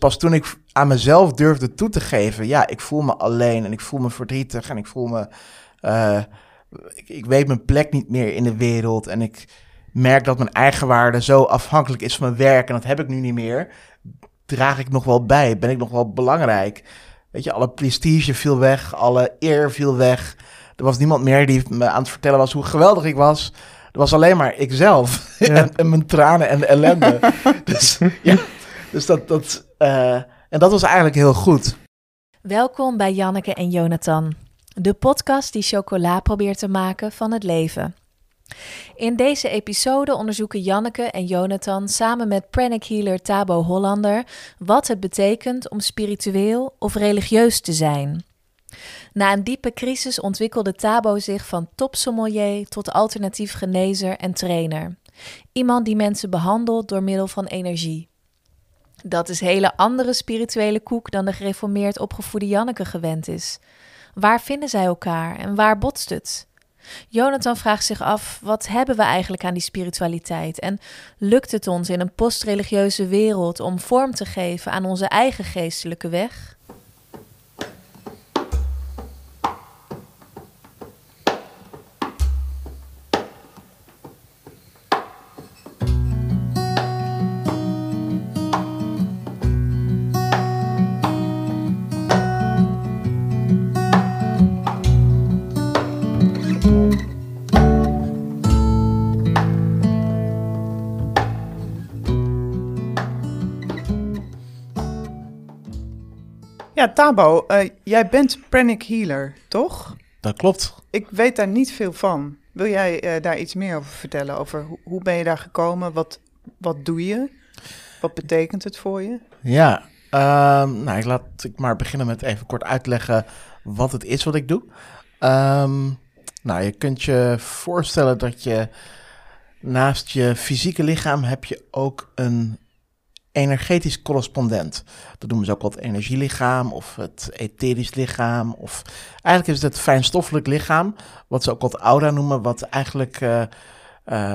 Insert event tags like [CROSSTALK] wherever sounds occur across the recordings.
pas toen ik aan mezelf durfde toe te geven, ja, ik voel me alleen en ik voel me verdrietig en ik voel me, uh, ik, ik, weet mijn plek niet meer in de wereld en ik merk dat mijn eigen waarde zo afhankelijk is van mijn werk en dat heb ik nu niet meer. Draag ik nog wel bij? Ben ik nog wel belangrijk? Weet je, alle prestige viel weg, alle eer viel weg. Er was niemand meer die me aan het vertellen was hoe geweldig ik was. Er was alleen maar ikzelf [LAUGHS] en, en, mijn tranen en de ellende. [LAUGHS] dus ja, dus dat, dat, uh, en dat was eigenlijk heel goed. Welkom bij Janneke en Jonathan, de podcast die chocola probeert te maken van het leven. In deze episode onderzoeken Janneke en Jonathan samen met pranic healer Tabo Hollander wat het betekent om spiritueel of religieus te zijn. Na een diepe crisis ontwikkelde Tabo zich van topsommelier tot alternatief genezer en trainer. Iemand die mensen behandelt door middel van energie. Dat is hele andere spirituele koek dan de gereformeerd opgevoede Janneke gewend is. Waar vinden zij elkaar en waar botst het? Jonathan vraagt zich af: wat hebben we eigenlijk aan die spiritualiteit? En lukt het ons in een postreligieuze wereld om vorm te geven aan onze eigen geestelijke weg? Ja, Tabo, uh, jij bent pranic healer, toch? Dat klopt. Ik weet daar niet veel van. Wil jij uh, daar iets meer over vertellen? Over hoe, hoe ben je daar gekomen? Wat, wat doe je? Wat betekent het voor je? Ja, um, nou, ik laat ik maar beginnen met even kort uitleggen wat het is wat ik doe. Um, nou, je kunt je voorstellen dat je naast je fysieke lichaam heb je ook een energetisch correspondent. Dat noemen ze ook wel het energielichaam of het etherisch lichaam. Of eigenlijk is het het fijnstoffelijk lichaam, wat ze ook wel het aura noemen, wat eigenlijk uh,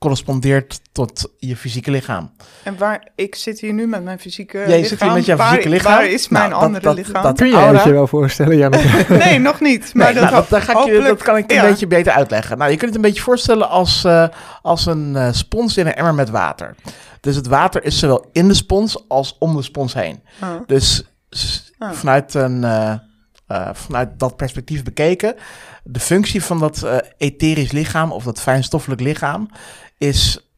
correspondeert tot je fysieke lichaam. En waar, ik zit hier nu met mijn fysieke ja, je zit hier met jouw fysieke lichaam. Waar is mijn nou, andere dat, lichaam? Dat, kun je je wel voorstellen, Janneke? [LAUGHS] nee, nog niet. Maar nee, dat, nou, dat, ga ik je, dat kan ik een beetje beter uitleggen. Nou, je kunt het een beetje voorstellen als, uh, als een uh, spons in een emmer met water. Dus het water is zowel in de spons als om de spons heen. Oh. Dus oh. vanuit, een, uh, uh, vanuit dat perspectief bekeken, de functie van dat uh, etherisch lichaam of dat fijnstoffelijk lichaam is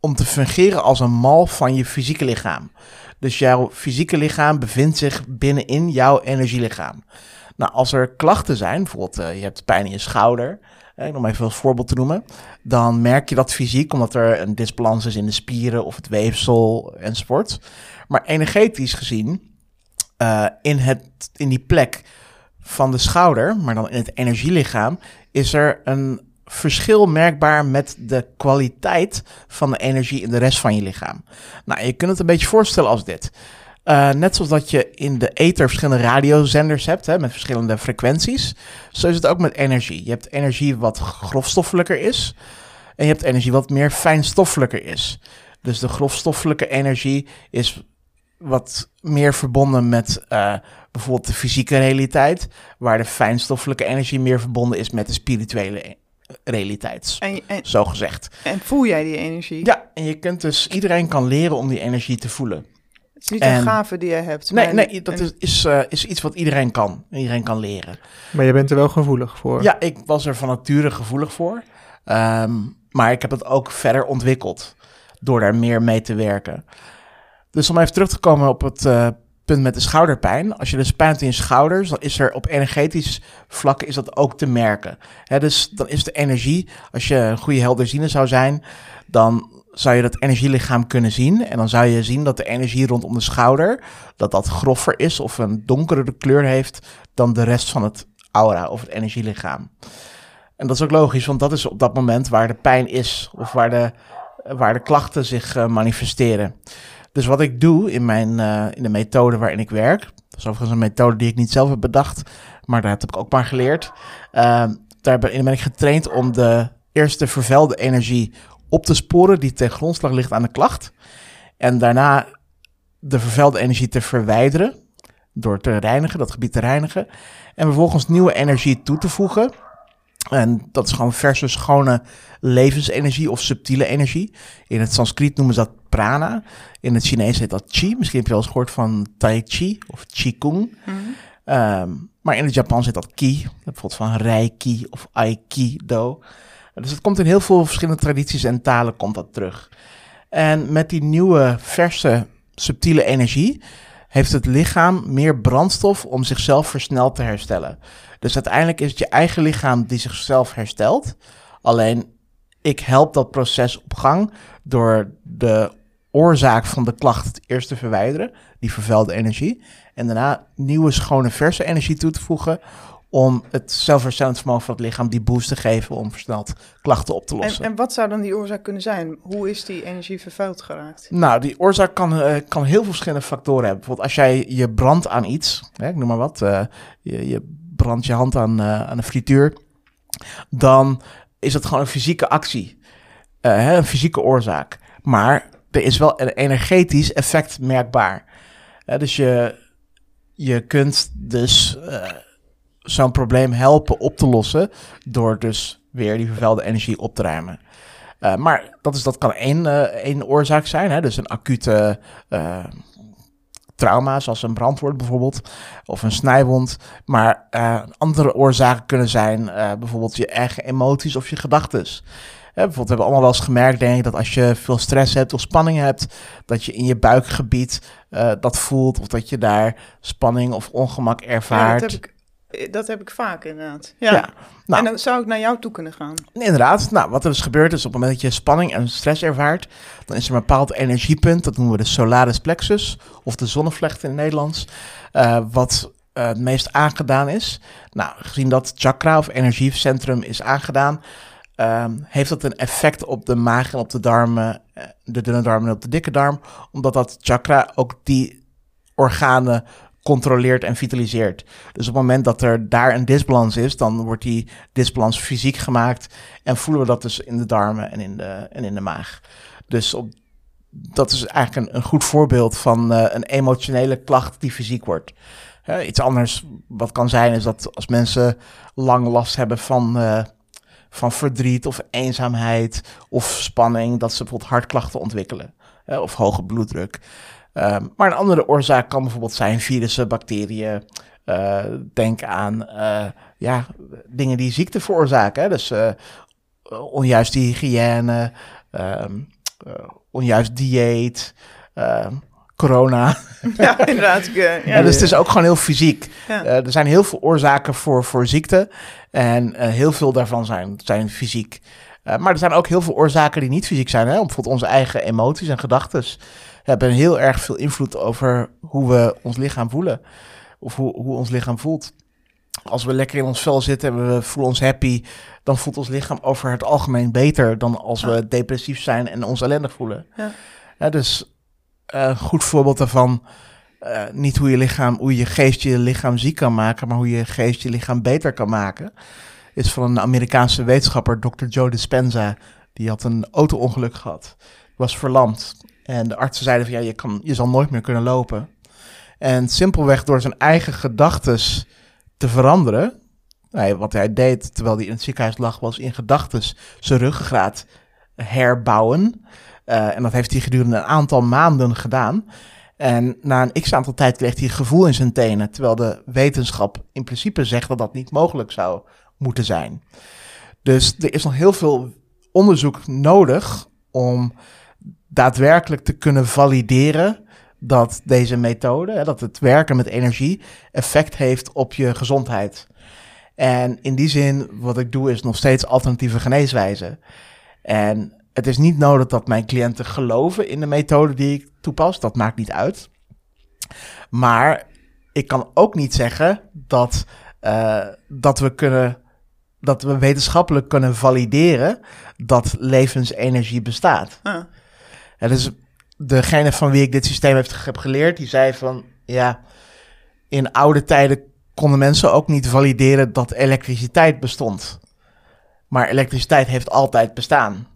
om te fungeren als een mal van je fysieke lichaam. Dus jouw fysieke lichaam bevindt zich binnenin jouw energielichaam. Nou, als er klachten zijn, bijvoorbeeld je hebt pijn in je schouder, eh, om even als voorbeeld te noemen, dan merk je dat fysiek, omdat er een disbalans is in de spieren of het weefsel enzovoort. Maar energetisch gezien, uh, in, het, in die plek van de schouder, maar dan in het energielichaam, is er een verschil merkbaar met de kwaliteit van de energie in de rest van je lichaam. Nou, je kunt het een beetje voorstellen als dit. Uh, net zoals dat je in de ether verschillende radiozenders hebt hè, met verschillende frequenties, zo is het ook met energie. Je hebt energie wat grofstoffelijker is en je hebt energie wat meer fijnstoffelijker is. Dus de grofstoffelijke energie is wat meer verbonden met uh, bijvoorbeeld de fysieke realiteit, waar de fijnstoffelijke energie meer verbonden is met de spirituele realiteit, en, en, zo gezegd. En voel jij die energie? Ja, en je kunt dus, iedereen kan leren om die energie te voelen. Het is niet en, een gave die je hebt. Nee, nee dat is, is, uh, is iets wat iedereen kan. Iedereen kan leren. Maar je bent er wel gevoelig voor? Ja, ik was er van nature gevoelig voor. Um, maar ik heb het ook verder ontwikkeld door daar meer mee te werken. Dus om even terug te komen op het uh, punt met de schouderpijn. Als je dus pijn hebt in je schouders, dan is er op energetisch vlak is dat ook te merken. He, dus dan is de energie, als je een goede helderziende zou zijn, dan zou je dat energielichaam kunnen zien. En dan zou je zien dat de energie rondom de schouder, dat dat groffer is of een donkere kleur heeft dan de rest van het aura of het energielichaam. En dat is ook logisch, want dat is op dat moment waar de pijn is of waar de, waar de klachten zich uh, manifesteren. Dus wat ik doe in, mijn, uh, in de methode waarin ik werk, dat is overigens een methode die ik niet zelf heb bedacht, maar daar heb ik ook maar geleerd. Uh, daarin ben ik getraind om de eerste vervuilde energie op te sporen die ten grondslag ligt aan de klacht. En daarna de vervuilde energie te verwijderen. Door te reinigen, dat gebied te reinigen. En vervolgens nieuwe energie toe te voegen. En dat is gewoon verse, schone levensenergie of subtiele energie. In het Sanskriet noemen ze dat prana. In het Chinees heet dat chi. Misschien heb je wel eens gehoord van tai chi of qigong. Ehm, maar in het Japans heet dat ki. Bijvoorbeeld van reiki of aikido. Dus het komt in heel veel verschillende tradities en talen komt dat terug. En met die nieuwe, verse, subtiele energie heeft het lichaam meer brandstof om zichzelf versneld te herstellen. Dus uiteindelijk is het je eigen lichaam die zichzelf herstelt. Alleen ik help dat proces op gang door de oorzaak van de klacht eerst te verwijderen, die vervuilde energie. En daarna nieuwe, schone, verse energie toe te voegen om het zelfherstellend vermogen van het lichaam die boost te geven om versneld klachten op te lossen. En, en wat zou dan die oorzaak kunnen zijn? Hoe is die energie vervuild geraakt? Nou, die oorzaak kan, uh, kan heel veel verschillende factoren hebben. Bijvoorbeeld als jij je brandt aan iets, hè, ik noem maar wat, uh, je, je brandt je hand aan, uh, aan een frituur, dan is dat gewoon een fysieke actie, hè, een fysieke oorzaak. Maar er is wel een energetisch effect merkbaar. dus je, je kunt dus zo'n probleem helpen op te lossen door dus weer die vervuilde energie op te ruimen. Uh, maar dat, is, dat kan één, uh, één oorzaak zijn, hè? dus een acute uh, trauma, zoals een brandwoord bijvoorbeeld, of een snijwond. Maar andere oorzaken kunnen zijn bijvoorbeeld je eigen emoties of je gedachten. bijvoorbeeld, we hebben allemaal wel eens gemerkt, denk ik, dat als je veel stress hebt of spanning hebt, dat je in je buikgebied dat voelt, of dat je daar spanning of ongemak ervaart. Ja, dat heb ik eh, dat heb ik vaak inderdaad. Ja. ja nou, en dan zou ik naar jou toe kunnen gaan. Inderdaad. Nou, wat er dus gebeurt is op het moment dat je spanning en stress ervaart, dan is er een bepaald energiepunt, dat noemen we de solaris plexus, of de zonnevlecht in het Nederlands, uh, wat uh, het meest aangedaan is. Nou, gezien dat chakra of energiecentrum is aangedaan, uh, heeft dat een effect op de maag en op de darmen, de dunne darmen en op de dikke darm, omdat dat chakra ook die organen controleert en vitaliseert. Dus op het moment dat er daar een disbalans is, dan wordt die disbalans fysiek gemaakt en voelen we dat dus in de darmen en in de, en in de maag. Dus dat is eigenlijk een, een goed voorbeeld van uh, een emotionele klacht die fysiek wordt. Iets anders wat kan zijn is dat als mensen lang last hebben van, uh, van verdriet of eenzaamheid of spanning, dat ze bijvoorbeeld hartklachten ontwikkelen of hoge bloeddruk. Um, maar een andere oorzaak kan bijvoorbeeld zijn virussen, bacteriën. Uh, denk aan uh, ja, dingen die ziekte veroorzaken. Hè? Dus uh, onjuiste hygiëne, um, onjuist dieet, ehm, corona. [LAUGHS] Ja, inderdaad. Ja, ja, dus het is ook gewoon heel fysiek. Ja. er zijn heel veel oorzaken voor, voor ziekte. En heel veel daarvan zijn, zijn fysiek. maar er zijn ook heel veel oorzaken die niet fysiek zijn. Hè? Bijvoorbeeld onze eigen emoties en gedachten hebben heel erg veel invloed over hoe we ons lichaam voelen. Of hoe, hoe ons lichaam voelt. Als we lekker in ons vel zitten en we voelen ons happy, dan voelt ons lichaam over het algemeen beter dan als we depressief zijn en ons ellendig voelen. Ja. ja dus een uh, goed voorbeeld daarvan. Uh, niet hoe je lichaam, hoe je geest je lichaam ziek kan maken, maar hoe je geest je lichaam beter kan maken. Is van een Amerikaanse wetenschapper, Dr. Joe Dispenza. Die had een auto-ongeluk gehad. Was verlamd. En de artsen zeiden van ja, je, kan, je zal nooit meer kunnen lopen. En simpelweg door zijn eigen gedachten te veranderen. wat hij deed terwijl hij in het ziekenhuis lag, was in gedachten zijn ruggengraat herbouwen. Uh, en dat heeft hij gedurende een aantal maanden gedaan. En na een x aantal tijd kreeg hij gevoel in zijn tenen. Terwijl de wetenschap in principe zegt dat dat niet mogelijk zou moeten zijn. Dus er is nog heel veel onderzoek nodig om daadwerkelijk te kunnen valideren dat deze methode, hè, dat het werken met energie, effect heeft op je gezondheid. En in die zin, wat ik doe, is nog steeds alternatieve geneeswijzen. En het is niet nodig dat mijn cliënten geloven in de methode die ik toepas. Dat maakt niet uit. Maar ik kan ook niet zeggen dat, uh, dat we kunnen. Dat we wetenschappelijk kunnen valideren dat levensenergie bestaat. Ah. Ja, dus degene van wie ik dit systeem heb, heb geleerd, die zei van ja, in oude tijden konden mensen ook niet valideren dat elektriciteit bestond. Maar elektriciteit heeft altijd bestaan.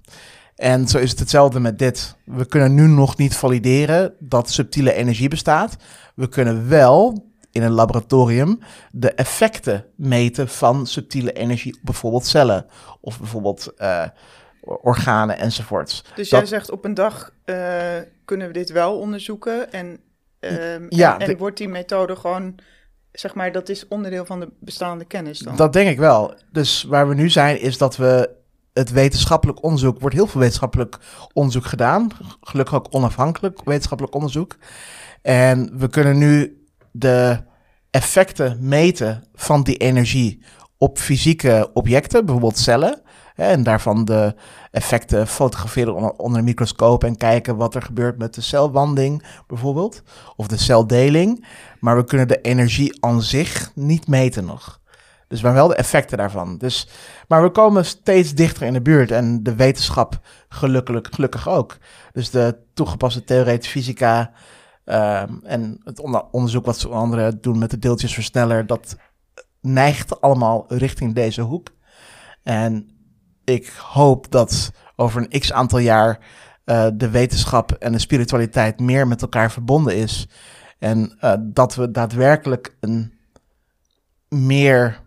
En zo is het hetzelfde met dit. We kunnen nu nog niet valideren dat subtiele energie bestaat. We kunnen wel in een laboratorium de effecten meten van subtiele energie bijvoorbeeld cellen of bijvoorbeeld uh, organen enzovoorts. Dus jij zegt op een dag uh, kunnen we dit wel onderzoeken en, um, ja, en, en wordt die methode gewoon zeg maar, dat is onderdeel van de bestaande kennis dan? Dat denk ik wel. Dus waar we nu zijn, is dat we het wetenschappelijk onderzoek, wordt heel veel wetenschappelijk onderzoek gedaan. Gelukkig ook onafhankelijk wetenschappelijk onderzoek. En we kunnen nu de effecten meten van die energie op fysieke objecten, bijvoorbeeld cellen. En daarvan de effecten fotograferen onder een microscoop en kijken wat er gebeurt met de celwanding bijvoorbeeld. Of de celdeling. Maar we kunnen de energie aan zich niet meten nog. Dus maar wel de effecten daarvan. Dus, maar we komen steeds dichter in de buurt en de wetenschap gelukkig, gelukkig ook. Dus de toegepaste theoretische fysica ehm, en het onderzoek wat ze onder andere doen met de deeltjesversneller, dat neigt allemaal richting deze hoek. En ik hoop dat over een x aantal jaar uh, de wetenschap en de spiritualiteit meer met elkaar verbonden is. En uh, dat we daadwerkelijk een meer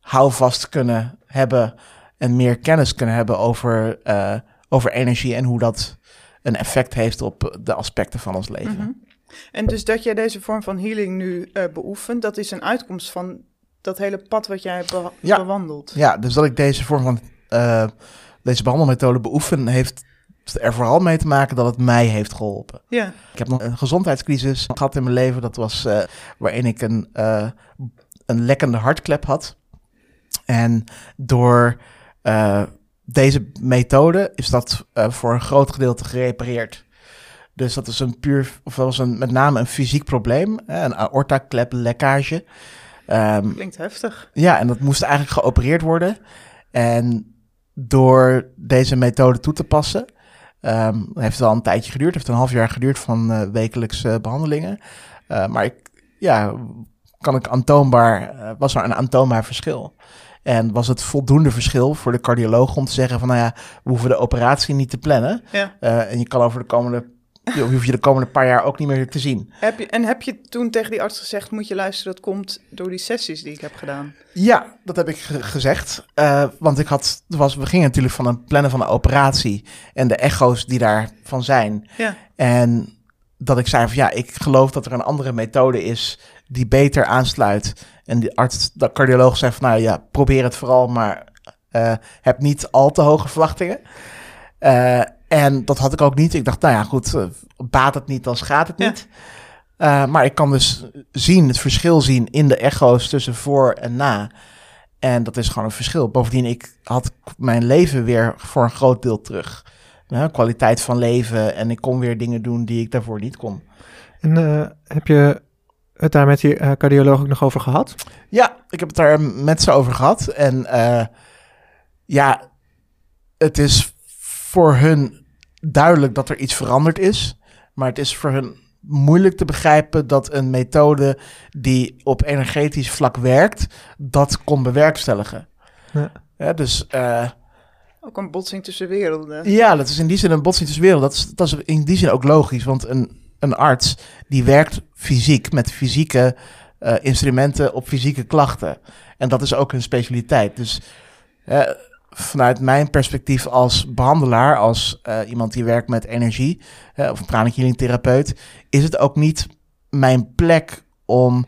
houvast kunnen hebben en meer kennis kunnen hebben over, uh, over energie en hoe dat een effect heeft op de aspecten van ons leven. Mm -hmm. En dus dat jij deze vorm van healing nu beoefent, dat is een uitkomst van dat hele pad wat jij be ja. bewandelt. Ja, dus dat ik deze vorm van uh, deze behandelmethode beoefen, heeft er vooral mee te maken dat het mij heeft geholpen. Ja. Ik heb nog een gezondheidscrisis gehad in mijn leven. Dat was uh, waarin ik een, uh, een lekkende hartklep had. En door deze methode is dat voor een groot gedeelte gerepareerd. Dus dat is een puur, of dat was een, met name een fysiek probleem, een aortaklep lekkage. Um, Klinkt heftig. Ja, en dat moest eigenlijk geopereerd worden. En door deze methode toe te passen. Um, heeft wel een tijdje geduurd, heeft een half jaar geduurd van uh, wekelijkse behandelingen. Uh, maar ik, ja, kan ik aantoonbaar, uh, was er een aantoonbaar verschil. En was het voldoende verschil voor de cardioloog om te zeggen van, nou ja, we hoeven de operatie niet te plannen. Ja. en je kan over de komende die hoef je de komende paar jaar ook niet meer te zien. Heb je, en heb je toen tegen die arts gezegd, moet je luisteren, dat komt door die sessies die ik heb gedaan? Ja, dat heb ik gezegd. Uh, want ik had, was, we gingen natuurlijk van een plannen van een operatie en de echo's die daarvan zijn. Ja. En dat ik zei van ja, ik geloof dat er een andere methode is die beter aansluit. En die arts, de cardioloog zei van nou ja, probeer het vooral, maar uh, heb niet al te hoge verwachtingen. Uh, en dat had ik ook niet. Ik dacht, nou ja, goed, uh, baat het niet, dan schaadt het niet. Ja. Uh, maar ik kan dus zien, het verschil zien in de echo's tussen voor en na. En dat is gewoon een verschil. Bovendien, ik had mijn leven weer voor een groot deel terug. Ja, kwaliteit van leven en ik kon weer dingen doen die ik daarvoor niet kon. En uh, heb je het daar met die cardioloog ook nog over gehad? Ja, ik heb het daar met ze over gehad. En ja, het is voor hun duidelijk dat er iets veranderd is. Maar het is voor hun moeilijk te begrijpen dat een methode die op energetisch vlak werkt, dat kon bewerkstelligen. Ja. ja dus. Uh, ook een botsing tussen werelden. Ja, dat is in die zin een botsing tussen werelden. Dat is, dat is in die zin ook logisch, want een, een arts die werkt fysiek met fysieke uh, instrumenten op fysieke klachten. En dat is ook hun specialiteit. Dus uh, vanuit mijn perspectief als behandelaar, als uh, iemand die werkt met energie, uh, of pranic healing therapeut, is het ook niet mijn plek om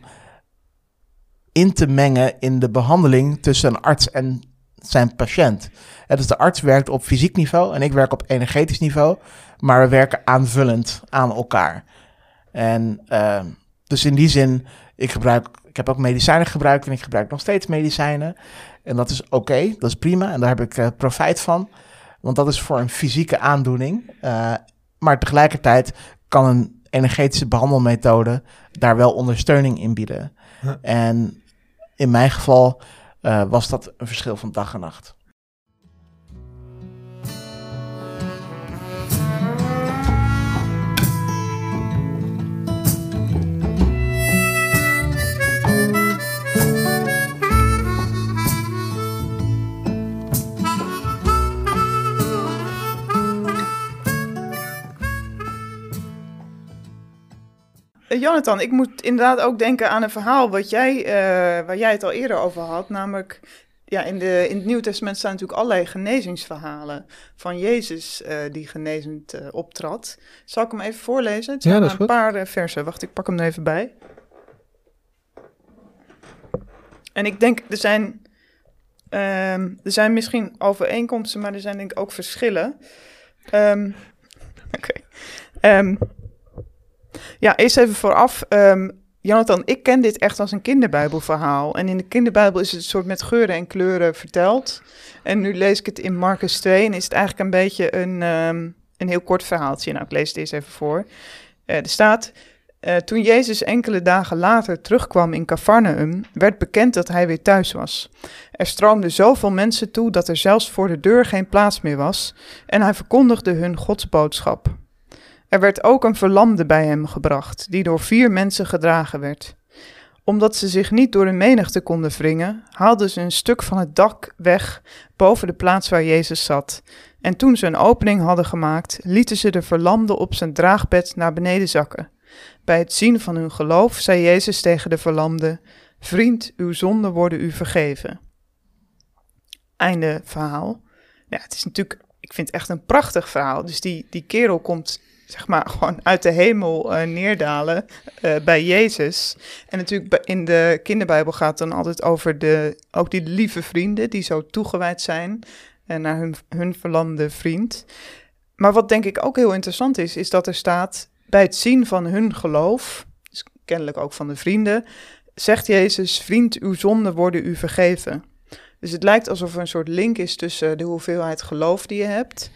in te mengen in de behandeling tussen een arts en zijn patiënt. Uh, dus de arts werkt op fysiek niveau en ik werk op energetisch niveau, maar we werken aanvullend aan elkaar. En dus in die zin, ik gebruik, ik heb ook medicijnen gebruikt en ik gebruik nog steeds medicijnen. En dat is oké, dat is prima en daar heb ik uh, profijt van. Want dat is voor een fysieke aandoening. Uh, maar tegelijkertijd kan een energetische behandelmethode daar wel ondersteuning in bieden. En in mijn geval uh, was dat een verschil van dag en nacht. Jonathan, ik moet inderdaad ook denken aan een verhaal wat jij, waar jij het al eerder over had, namelijk ja, in, de, in het Nieuwe Testament staan natuurlijk allerlei genezingsverhalen van Jezus uh, die genezend uh, optrad. Zal ik hem even voorlezen? Het zijn ja, dat is een goed. paar uh, versen. Wacht, ik pak hem er even bij. En ik denk, er zijn, um, er zijn misschien overeenkomsten, maar er zijn denk ik ook verschillen. Um, [LAUGHS] Oké. Okay. Um, ja, eerst even vooraf. Jonathan, ik ken dit echt als een kinderbijbelverhaal. En in de kinderbijbel is het soort met geuren en kleuren verteld. En nu lees ik het in Marcus 2 en is het eigenlijk een beetje een, um, een heel kort verhaaltje. Nou, ik lees het eens even voor. Uh, er staat, uh, toen Jezus enkele dagen later terugkwam in Cafarnaum, werd bekend dat hij weer thuis was. Er stroomden zoveel mensen toe dat er zelfs voor de deur geen plaats meer was. En hij verkondigde hun Gods boodschap. Er werd ook een verlamde bij hem gebracht, die door vier mensen gedragen werd. Omdat ze zich niet door de menigte konden wringen, haalden ze een stuk van het dak weg boven de plaats waar Jezus zat. En toen ze een opening hadden gemaakt, lieten ze de verlamde op zijn draagbed naar beneden zakken. Bij het zien van hun geloof zei Jezus tegen de verlamde: Vriend, uw zonden worden u vergeven. Einde verhaal. Ja, het is natuurlijk, ik vind het echt een prachtig verhaal. Dus die, die kerel komt zeg maar, gewoon uit de hemel uh, neerdalen uh, bij Jezus. En natuurlijk in de kinderbijbel gaat het dan altijd over de, ook die lieve vrienden die zo toegewijd zijn uh, naar hun, hun verlamde vriend. Maar wat denk ik ook heel interessant is, is dat er staat bij het zien van hun geloof, dus kennelijk ook van de vrienden, zegt Jezus, vriend, uw zonden worden u vergeven. Dus het lijkt alsof er een soort link is tussen de hoeveelheid geloof die je hebt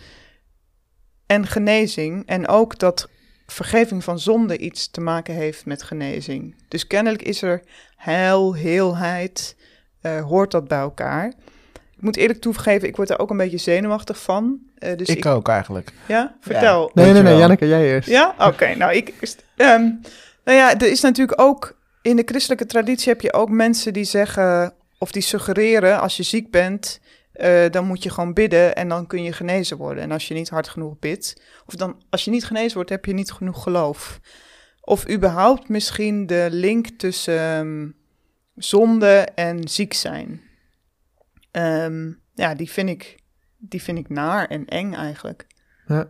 en genezing. En ook dat vergeving van zonde iets te maken heeft met genezing. Dus kennelijk is er heil, heelheid, uh, hoort dat bij elkaar. Ik moet eerlijk toegeven, ik word er ook een beetje zenuwachtig van. Uh, dus ik, ik, ook eigenlijk. Ja, vertel. Ja. Nee, nee, nee, Janneke, jij eerst. Ja, oké. Okay, nou, ik. Um, nou ja, er is natuurlijk ook in de christelijke traditie heb je ook mensen die zeggen of die suggereren als je ziek bent, uh, dan moet je gewoon bidden en dan kun je genezen worden. En als je niet hard genoeg bidt, of dan als je niet genezen wordt, heb je niet genoeg geloof. Of überhaupt misschien de link tussen um, zonde en ziek zijn. Um, ja, die vind, ik, die vind ik naar en eng eigenlijk. Ja,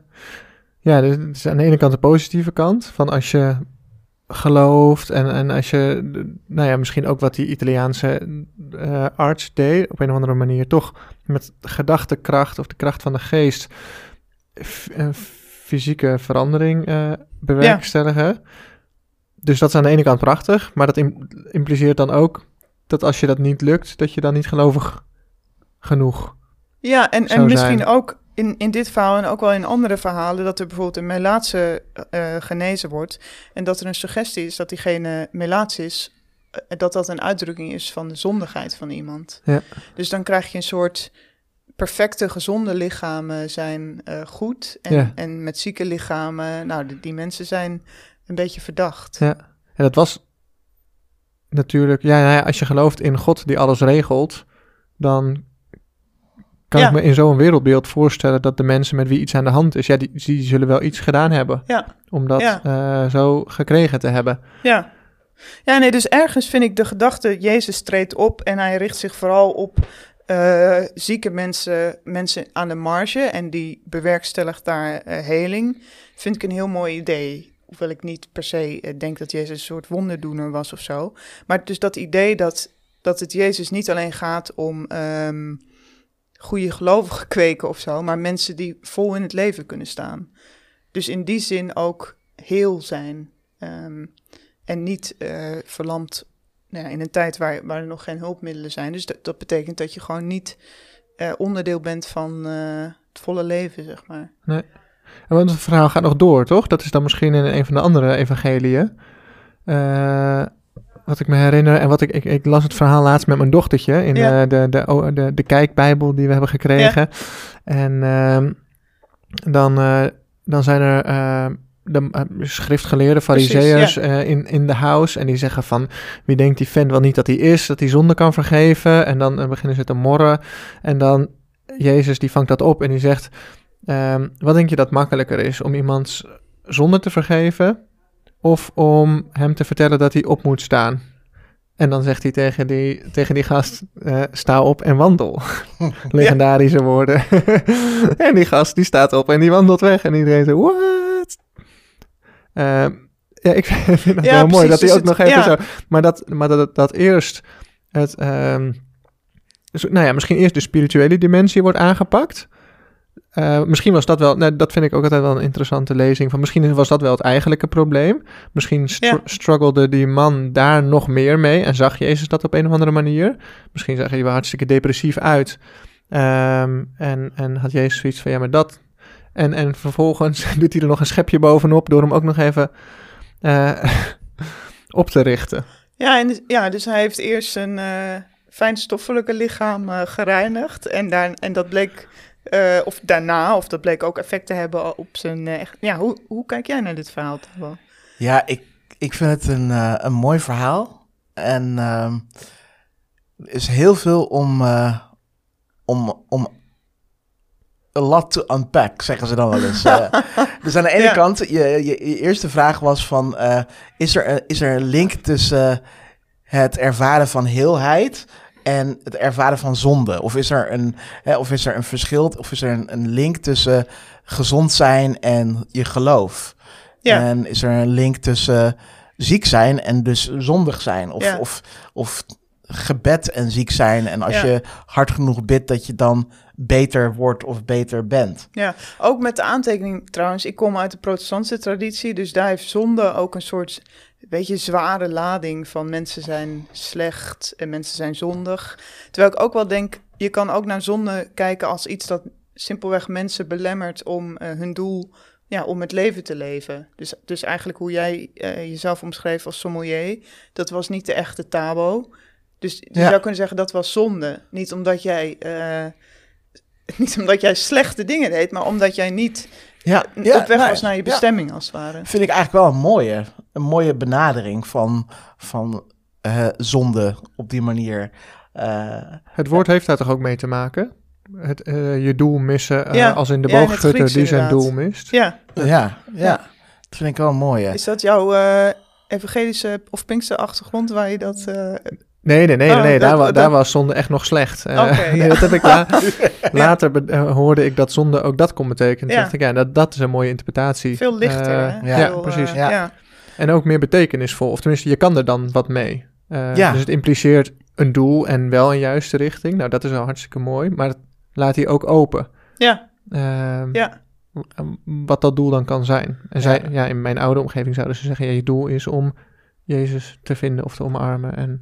ja dus is aan de ene kant de positieve kant. Van als je gelooft en, en als je, nou ja, misschien ook wat die Italiaanse uh, arts deed, op een of andere manier toch met gedachtekracht of de kracht van de geest een fysieke verandering uh, bewerkstelligen. Ja. Dus dat is aan de ene kant prachtig, maar dat impliceert dan ook dat als je dat niet lukt, dat je dan niet gelovig genoeg Ja, en, en misschien zijn. ook in, in dit verhaal en ook wel in andere verhalen dat er bijvoorbeeld een melaatse uh, genezen wordt en dat er een suggestie is dat diegene melaats is, uh, dat dat een uitdrukking is van de zondigheid van iemand. Ja. Dus dan krijg je een soort perfecte, gezonde lichamen zijn uh, goed en, ja. en met zieke lichamen, nou, die, die mensen zijn een beetje verdacht. Ja, en dat was natuurlijk, ja, nou ja, als je gelooft in God die alles regelt, dan kan ja. ik me in zo'n wereldbeeld voorstellen dat de mensen met wie iets aan de hand is, ja, die, die zullen wel iets gedaan hebben. Ja. Om dat ja. uh, zo gekregen te hebben. Ja. Ja, nee, dus ergens vind ik de gedachte, Jezus treedt op en hij richt zich vooral op uh, zieke mensen, mensen aan de marge en die bewerkstelligt daar uh, heling, vind ik een heel mooi idee. Hoewel ik niet per se denk dat Jezus een soort wonderdoener was of zo. Maar dus dat idee dat, dat het Jezus niet alleen gaat om um, goede gelovigen [LAUGHS] kweken of zo, maar mensen die vol in het leven kunnen staan. Dus in die zin ook heel zijn um, en niet uh, verlamd nou ja, in een tijd waar, waar er nog geen hulpmiddelen zijn. Dus dat, betekent dat je gewoon niet uh, onderdeel bent van uh, het volle leven, zeg maar. Nee. En want het verhaal gaat nog door, toch? Dat is dan misschien in een van de andere evangeliën. Wat ik me herinner, en wat ik, ik, ik, las het verhaal laatst met mijn dochtertje in ja. de, de, de, de, de kijkbijbel die we hebben gekregen. Ja. En uh, dan, uh, dan zijn er uh, de schriftgeleerde fariseërs ja. in, in de house. En die zeggen van, wie denkt die vent wel niet dat hij is, dat hij zonde kan vergeven. En dan beginnen ze te morren. En dan, Jezus die vangt dat op en die zegt, wat denk je dat makkelijker is? Om iemands zonde te vergeven of om hem te vertellen dat hij op moet staan. En dan zegt hij tegen die, tegen die gast, eh, sta op en wandel. [LAUGHS] Legendarische woorden. [LAUGHS] en die gast die staat op en die wandelt weg. En iedereen zo, what? Ehm, ja, ik [LAUGHS] vind het Ja, wel mooi dat hij dus ook nog het- even ja. zo... Maar dat, maar dat, dat eerst het... ehm, dus, nou ja, misschien eerst de spirituele dimensie wordt aangepakt. Eh, misschien was dat wel, nou, dat vind ik ook altijd wel een interessante lezing. Van misschien was dat wel het eigenlijke probleem. Misschien str- Ja. struggelde die man daar nog meer mee en zag Jezus dat op een of andere manier. Misschien zag hij er wel hartstikke depressief uit. Ehm, en, en had Jezus zoiets van ja, maar dat. En, en vervolgens [LAUGHS] doet hij er nog een schepje bovenop door hem ook nog even eh, [LAUGHS] op te richten. Ja, en, dus- ja, dus hij heeft eerst zijn eh fijnstoffelijke lichaam gereinigd. En, daar, en dat bleek, eh, of daarna, of dat bleek ook effect te hebben op zijn... eh, echt- ja, hoe, hoe kijk jij naar dit verhaal, Tabo? Ja, ik, ik vind het een, eh, een mooi verhaal. En ehm, er is heel veel om, om, om a lot to unpack, zeggen ze dan wel eens. Eh, [LAUGHS] dus aan de ene Ja. kant, je, je, je eerste vraag was van... is, er, een- is er een link tussen het ervaren van heelheid en het ervaren van zonde? Of is er een, hè, of is er een verschil, of is er een, een link tussen gezond zijn en je geloof? Ja. En is er een link tussen ziek zijn en dus zondig zijn? Of, Ja. of, of gebed en ziek zijn. En als Ja. je hard genoeg bidt, dat je dan beter wordt of beter bent. Ja, ook met de aantekening trouwens, ik kom uit de protestantse traditie, dus daar heeft zonde ook een soort, beetje zware lading van mensen zijn slecht en mensen zijn zondig. Terwijl ik ook wel denk, je kan ook naar zonde kijken als iets dat simpelweg mensen belemmert om eh, hun doel, ja, om het leven te leven. Dus, dus eigenlijk hoe jij eh, jezelf omschreef als sommelier, dat was niet de echte tabo. Dus je Ja. zou kunnen zeggen dat was zonde. Niet omdat jij... eh, [LAUGHS] niet omdat jij slechte dingen deed, maar omdat jij niet Ja, op weg nou, was naar je ja. bestemming, als het ware. Vind ik eigenlijk wel een mooie, een mooie benadering van, van eh, zonde op die manier. Eh, Het woord heeft daar toch ook mee te maken? Het, eh, je doel missen, eh, Ja, als in de ja, boogschutter die zijn doel mist. Ja, ja, ja, Ja. dat vind ik wel een mooie. is dat jouw eh, evangelische of Pinkster achtergrond waar je dat... eh, Nee, nee, nee, Oh, nee dat- daar, wa- dat- daar was zonde echt nog slecht. Eh, Oké, nee, [LAUGHS] ja. dat heb ik la- [LAUGHS] later hoorde ik dat zonde ook dat kon betekenen. Toen Ja. dacht ik, ja, dat, dat is een mooie interpretatie. veel lichter, hè? ja, ja, Veel, precies. Ja. En ook meer betekenisvol. Of tenminste, je kan er dan wat mee. Eh, Ja. Dus het impliceert een doel en wel een juiste richting. Nou, dat is wel hartstikke mooi. Maar het laat hij ook open. Ja, Ehm, ja, Wat dat doel dan kan zijn. En zij, Ja. ja, in mijn oude omgeving zouden ze zeggen... Ja, je doel is om Jezus te vinden of te omarmen. En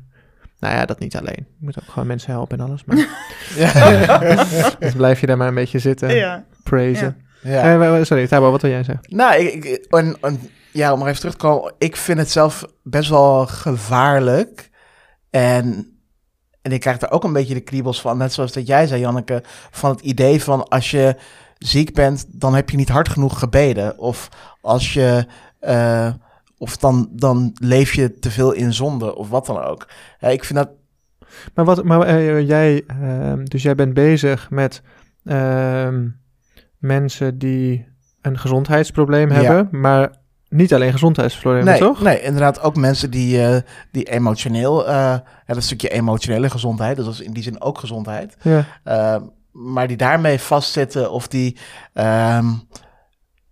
nou ja, dat niet alleen. Je moet ook gewoon mensen helpen en alles. Maar [LAUGHS] [LAUGHS] dus blijf je daar maar een beetje zitten. ja. Praisen. Ja. Eh, sorry, Tabo, wat wil jij zeggen? Nou, ik, ik- en, en, ja, om maar even terug te komen. Ik vind het zelf best wel gevaarlijk. En, en ik krijg er ook een beetje de kriebels van. Net zoals dat jij zei, Janneke. Van het idee van als je ziek bent, dan heb je niet hard genoeg gebeden. Of als je... eh, of dan, dan leef je te veel in zonde, of wat dan ook. Ja, ik vind dat... Maar, wat, maar eh, jij, ehm, dus jij bent bezig met mensen die een gezondheidsprobleem Ja. hebben, maar niet alleen gezondheidsproblemen, Nee, toch? nee, inderdaad ook mensen die, eh, die emotioneel... eh ja, dat stukje emotionele gezondheid, dus dat is in die zin ook gezondheid. Ja. Uh, maar die daarmee vastzitten of die, ehm,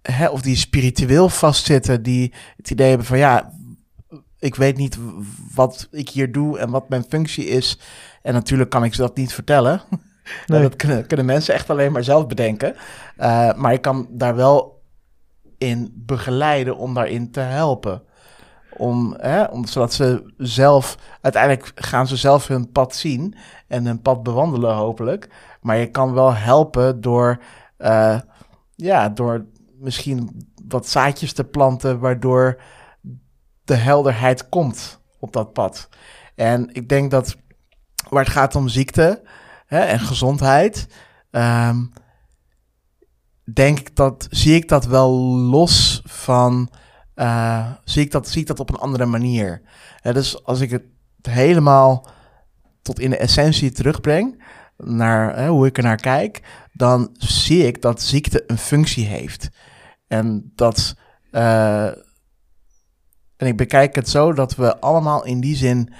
hè, of die spiritueel vastzitten, die het idee hebben van ja, ik weet niet wat ik hier doe en wat mijn functie is. En natuurlijk kan ik ze dat niet vertellen. [LAUGHS] Nee. dat kunnen, kunnen mensen echt alleen maar zelf bedenken. Uh, maar ik kan daar wel in begeleiden om daarin te helpen. Om, hè, om, zodat ze zelf, uiteindelijk gaan ze zelf hun pad zien en hun pad bewandelen hopelijk. Maar je kan wel helpen door, uh, ja, door misschien wat zaadjes te planten, waardoor de helderheid komt op dat pad. En ik denk dat waar het gaat om ziekte hè, en gezondheid, um, denk ik dat, zie ik dat wel los van, uh, zie, ik dat, zie ik dat op een andere manier. Dus als ik het helemaal tot in de essentie terugbreng, naar hoe ik er naar kijk, dan zie ik dat ziekte een functie heeft. En dat, uh, en ik bekijk het zo dat we allemaal in die zin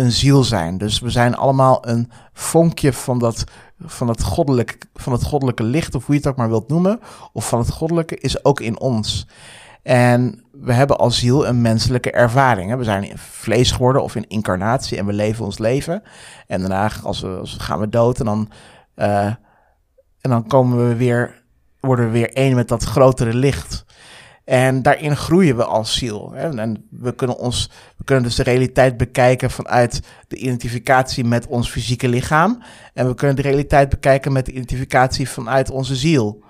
een ziel zijn. Dus we zijn allemaal een vonkje van dat, van het, goddelijke, van het goddelijke licht, of hoe je het ook maar wilt noemen, of van het goddelijke, is ook in ons. En we hebben als ziel een menselijke ervaring. We zijn in vlees geworden of in incarnatie en we leven ons leven. En daarna als we, als we gaan we dood en dan, uh, en dan komen we weer, worden we weer één met dat grotere licht. En daarin groeien we als ziel. Hè? En we kunnen, ons, we kunnen dus de realiteit bekijken vanuit de identificatie met ons fysieke lichaam. En we kunnen de realiteit bekijken met de identificatie vanuit onze ziel.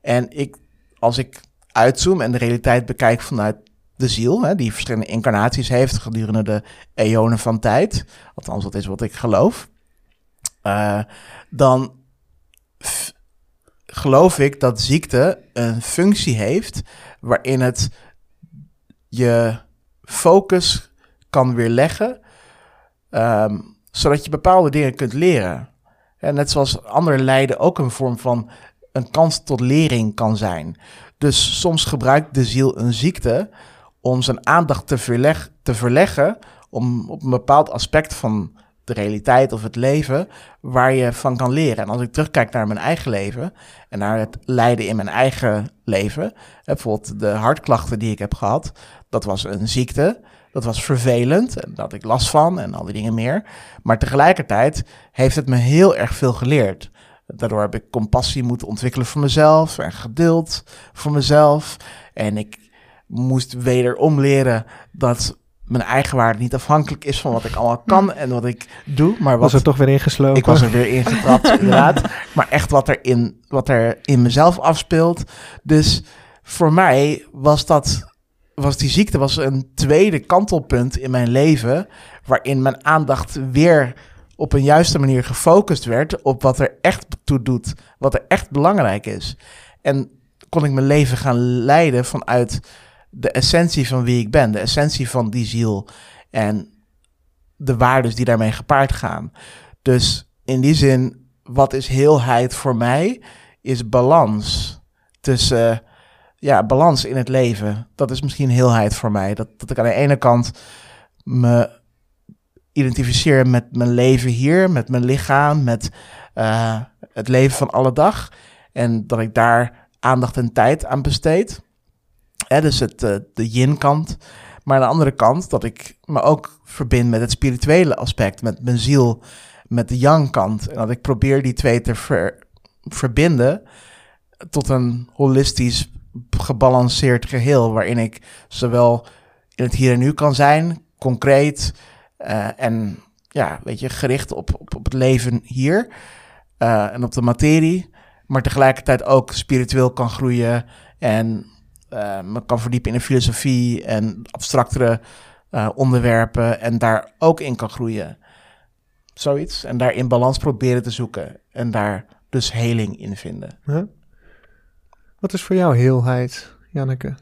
En ik, als ik uitzoom en de realiteit bekijk vanuit de ziel, hè, die verschillende incarnaties heeft gedurende de eonen van tijd, althans dat is wat ik geloof, uh, dan geloof ik dat ziekte een functie heeft waarin het je focus kan weerleggen, um, zodat je bepaalde dingen kunt leren. En net zoals andere lijden ook een vorm van een kans tot lering kan zijn. Dus soms gebruikt de ziel een ziekte om zijn aandacht te, te verleggen om op een bepaald aspect van de realiteit of het leven waar je van kan leren. En als ik terugkijk naar mijn eigen leven en naar het lijden in mijn eigen leven, bijvoorbeeld de hartklachten die ik heb gehad, dat was een ziekte, dat was vervelend en had ik last van en al die dingen meer. Maar tegelijkertijd heeft het me heel erg veel geleerd. Daardoor heb ik compassie moeten ontwikkelen voor mezelf en geduld voor mezelf. En ik moest wederom leren dat mijn eigen waarde niet afhankelijk is van wat ik allemaal kan en wat ik doe. Maar wat, was er toch weer ingeslopen? Ik was er weer ingetrapt, [LAUGHS] inderdaad. Maar echt wat er, in, wat er in mezelf afspeelt. Dus voor mij was dat, was die ziekte was een tweede kantelpunt in mijn leven, waarin mijn aandacht weer op een juiste manier gefocust werd op wat er echt toe doet, wat er echt belangrijk is. En kon ik mijn leven gaan leiden vanuit de essentie van wie ik ben, de essentie van die ziel en de waarden die daarmee gepaard gaan. Dus in die zin, wat is heelheid voor mij, is balans tussen, ja, balans in het leven. Dat is misschien heelheid voor mij. Dat, dat ik aan de ene kant me identificeer met mijn leven hier, met mijn lichaam, met uh, het leven van alle dag. En dat ik daar aandacht en tijd aan besteed. Hè, dus het, uh, de yin-kant. Maar aan de andere kant dat ik me ook verbind met het spirituele aspect, met mijn ziel, met de yang-kant. En dat ik probeer die twee te ver, verbinden tot een holistisch, gebalanceerd geheel, waarin ik zowel in het hier en nu kan zijn, concreet, uh, en ja, weet je, gericht op, op, op het leven hier uh, en op de materie. Maar tegelijkertijd ook spiritueel kan groeien en uh, me kan verdiepen in de filosofie en abstractere onderwerpen en daar ook in kan groeien. Zoiets. En daar in balans proberen te zoeken en daar dus heling in vinden. Huh? Wat is voor jou heelheid, Janneke?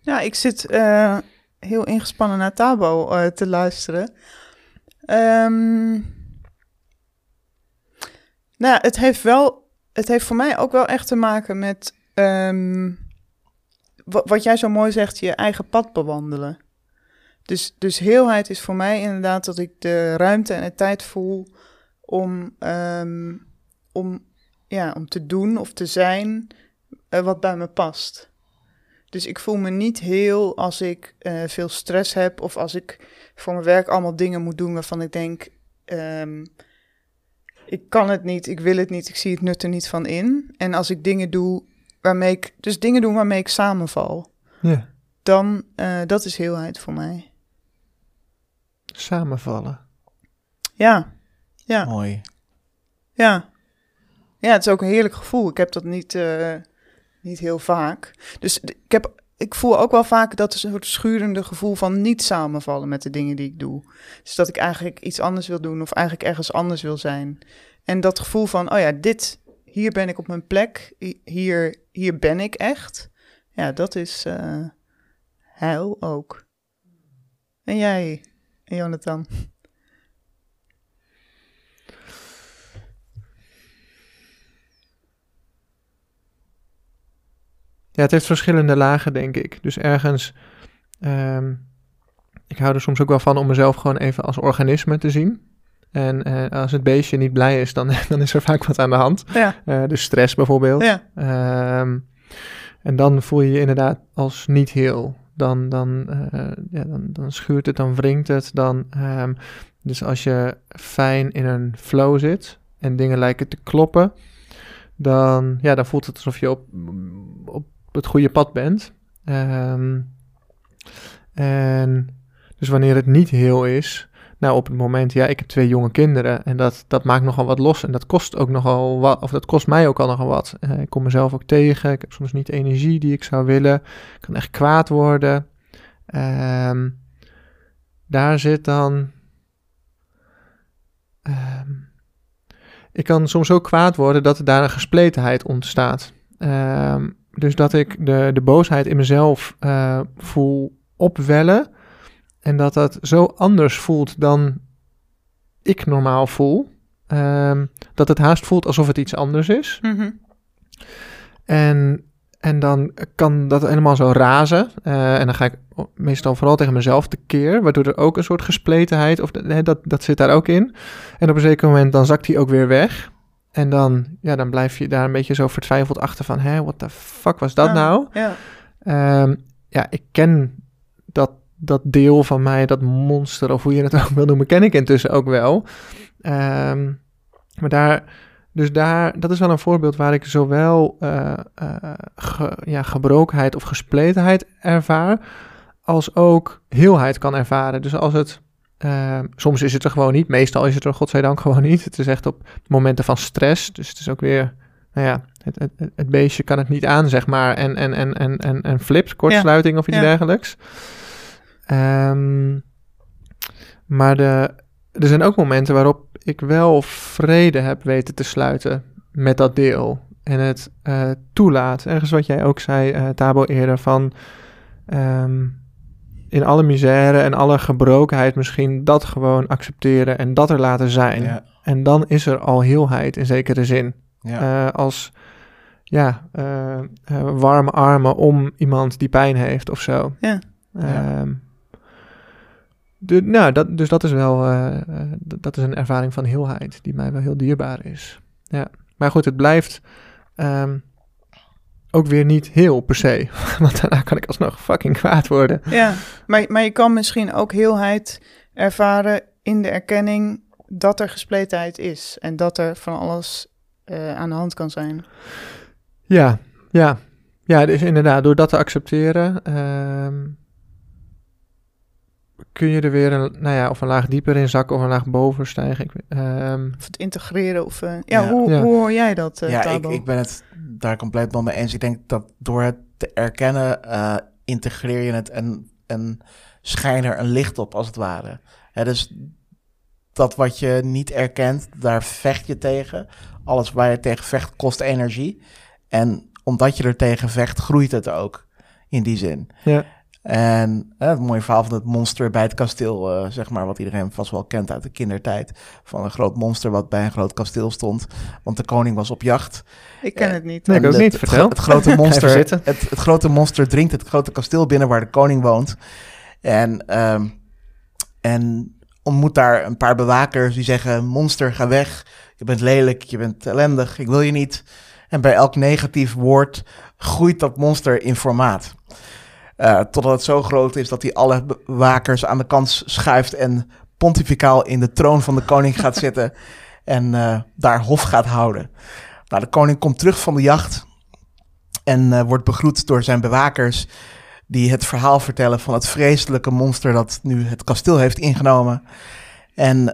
Ja, ik zit uh, heel ingespannen naar Tabo uh, te luisteren. Um, nou, het heeft wel, het heeft voor mij ook wel echt te maken met um, wat jij zo mooi zegt, je eigen pad bewandelen. Dus, dus heelheid is voor mij inderdaad dat ik de ruimte en de tijd voel om, um, om, ja, om te doen of te zijn uh, wat bij me past. Dus ik voel me niet heel als ik uh, veel stress heb of als ik voor mijn werk allemaal dingen moet doen waarvan ik denk, um, ik kan het niet, ik wil het niet, ik zie het nut er niet van in. En als ik dingen doe waarmee ik, dus dingen doen waarmee ik samenval, ja. dan, uh, dat is heelheid voor mij. Samenvallen. Ja, ja. Mooi. Ja. Ja, het is ook een heerlijk gevoel. Ik heb dat niet, uh, niet heel vaak. Dus ik heb ik voel ook wel vaak dat soort schurende gevoel van niet samenvallen met de dingen die ik doe. Dus dat ik eigenlijk iets anders wil doen of eigenlijk ergens anders wil zijn. En dat gevoel van, oh ja, dit, hier ben ik op mijn plek, hier, hier ben ik echt. Ja, dat is uh, ook. En jij, Jonathan? Ja, het heeft verschillende lagen, denk ik. Dus ergens um, ik hou er soms ook wel van om mezelf gewoon even als organisme te zien. En eh, als het beestje niet blij is, dan, [LAUGHS] dan is er vaak wat aan de hand. Ja. Uh, dus stress bijvoorbeeld. Ja. Ehm, en dan voel je je inderdaad als niet heel. Dan, dan, uh, ja, dan, dan schuurt het, dan wringt het. Dan, um, dus als je fijn in een flow zit en dingen lijken te kloppen, dan, ja, dan voelt het alsof je op, op het goede pad bent. Um, en dus wanneer het niet heel is, nou op het moment, ja, ik heb twee jonge kinderen en dat, dat maakt nogal wat los en dat kost ook nogal wat, of dat kost mij ook al nogal wat. Uh, ik kom mezelf ook tegen, ik heb soms niet de energie die ik zou willen, ik kan echt kwaad worden. Um, daar zit dan. Um, ik kan soms ook kwaad worden dat er daar een gespletenheid ontstaat. Um, dus dat ik de, de boosheid in mezelf uh, voel opwellen. En dat dat zo anders voelt dan ik normaal voel. Um, dat het haast voelt alsof het iets anders is. Mm -hmm. En, en dan kan dat helemaal zo razen. Uh, en dan ga ik meestal vooral tegen mezelf tekeer. Waardoor er ook een soort gespletenheid, of dat, dat zit daar ook in. En op een zeker moment dan zakt die ook weer weg. En dan, ja, dan blijf je daar een beetje zo vertwijfeld achter van... hé, what the fuck was dat nou? Ja. Ehm, ja, ik ken dat, dat deel van mij, dat monster, of hoe je het [LAUGHS] ook wil noemen, ken ik intussen ook wel. Ehm, maar daar, dus daar, dat is wel een voorbeeld waar ik zowel eh, eh, ge- ja, gebrokenheid of gespletenheid ervaar, als ook heelheid kan ervaren. Dus als het, ehm, soms is het er gewoon niet, meestal is het er godzijdank gewoon niet. Het is echt op momenten van stress, dus het is ook weer nou ja, het, het, het beestje kan het niet aan, zeg maar, en, en, en, en, en, en flipt, kortsluiting of iets Ja. dergelijks. Ehm, maar de, er zijn ook momenten waarop ik wel vrede heb weten te sluiten met dat deel. En het eh, toelaat. Ergens wat jij ook zei, eh Tabo, eerder, van ehm, in alle misère en alle gebrokenheid misschien dat gewoon accepteren en dat er laten zijn. Ja, En dan is er al heelheid in zekere zin. ja. Eh, als ja, warme armen om iemand die pijn heeft of zo. Ja. Ehm, de, nou, dat, dus dat is wel eh, eh, dat is een ervaring van heelheid die mij wel heel dierbaar is. Ja. Maar goed, het blijft ehm, ook weer niet heel per se. [LAUGHS] Want daarna kan ik alsnog fucking kwaad worden. Ja, maar, maar je kan misschien ook heelheid ervaren in de erkenning dat er gespletenheid is. En dat er van alles eh, aan de hand kan zijn. Ja, ja. Ja, dus inderdaad, door dat te accepteren, ehm, kun je er weer een, nou ja, of een laag dieper in zakken of een laag boven stijgen. Ik, ehm, Of het integreren. Of, eh, ja, Ja. Hoe, Ja. hoe hoor jij dat, eh ja, ik, ik ben het daar compleet wel mee eens. Ik denk dat door het te erkennen, eh, integreer je het en, en schijn er een licht op, als het ware. Hè, dus dat wat je niet erkent, daar vecht je tegen. Alles waar je tegen vecht, kost energie. En omdat je er tegen vecht, groeit het ook, in die zin. ja, En hè, het mooie verhaal van het monster bij het kasteel, eh, zeg maar, wat iedereen vast wel kent uit de kindertijd. Van een groot monster wat bij een groot kasteel stond. Want de koning was op jacht. Ik ken eh, het niet. Nee, ik ook het- niet. Het, Vertel. gro- het grote [LAUGHS] monster, het, het grote monster dringt het grote kasteel binnen waar de koning woont. En, ehm, en ontmoet daar een paar bewakers die zeggen: Monster, ga weg. Je bent lelijk, je bent ellendig, ik wil je niet. En bij elk negatief woord groeit dat monster in formaat. Eh, totdat het zo groot is dat hij alle bewakers aan de kant schuift en pontificaal in de troon van de koning gaat zitten [LAUGHS] en eh, daar hof gaat houden. Nou, de koning komt terug van de jacht en eh, wordt begroet door zijn bewakers die het verhaal vertellen van het vreselijke monster dat nu het kasteel heeft ingenomen. En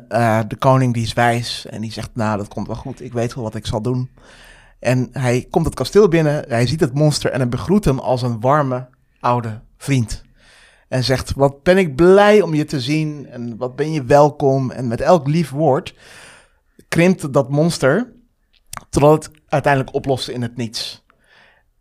de koning die is wijs en die zegt, nou dat komt wel goed, ik weet wel wat ik zal doen. En hij komt het kasteel binnen, hij ziet het monster en hij begroet hem als een warme oude vriend. En zegt, wat ben ik blij om je te zien en wat ben je welkom. En met elk lief woord krimpt dat monster totdat het uiteindelijk oploste in het niets.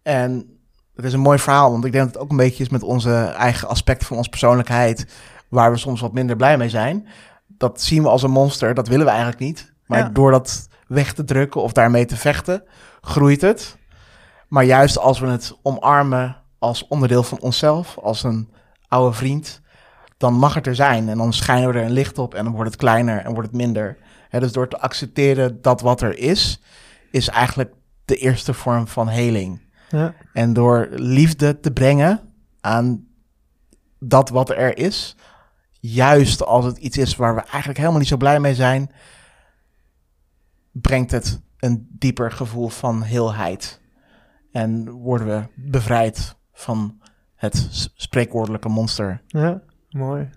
En het is een mooi verhaal, want ik denk dat het ook een beetje is met onze eigen aspect van onze persoonlijkheid, waar we soms wat minder blij mee zijn. Dat zien we als een monster, dat willen we eigenlijk niet. Maar Ja. door dat weg te drukken of daarmee te vechten, groeit het. Maar juist als we het omarmen als onderdeel van onszelf, als een oude vriend, dan mag het er zijn. En dan schijnen we er een licht op en dan wordt het kleiner en wordt het minder. Dus door te accepteren dat wat er is, is eigenlijk de eerste vorm van heling. Ja. En door liefde te brengen aan dat wat er is, juist als het iets is waar we eigenlijk helemaal niet zo blij mee zijn, brengt het een dieper gevoel van heelheid. En worden we bevrijd van het spreekwoordelijke monster. Ja, mooi.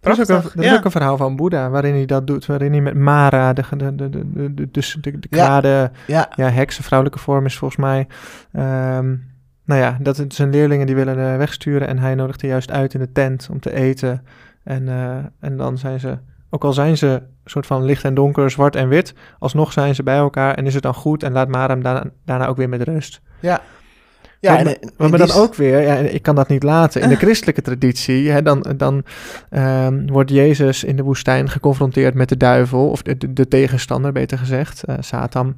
Dat is, ook een, is ook een verhaal van Boeddha, waarin hij dat doet. Waarin hij met Mara, de, de, de, de, de, de, dus de kwade ja. ja. heks, vrouwelijke vorm is volgens mij. Ehm, nou ja, dat het zijn leerlingen die willen eh, wegsturen. En hij nodigt er juist uit in de tent om te eten. En, eh, en dan zijn ze, ook al zijn ze soort van licht en donker, zwart en wit. Alsnog zijn ze bij elkaar en is het dan goed. En laat Mara hem daarna, daarna ook weer met rust. Ja, ja, Ja, en, maar, dan ook weer, ja, ik kan dat niet laten. In de [LAUGHS] christelijke traditie, hè, dan, dan ehm, wordt Jezus in de woestijn geconfronteerd met de duivel, of de, de, de tegenstander, beter gezegd, eh, Satan.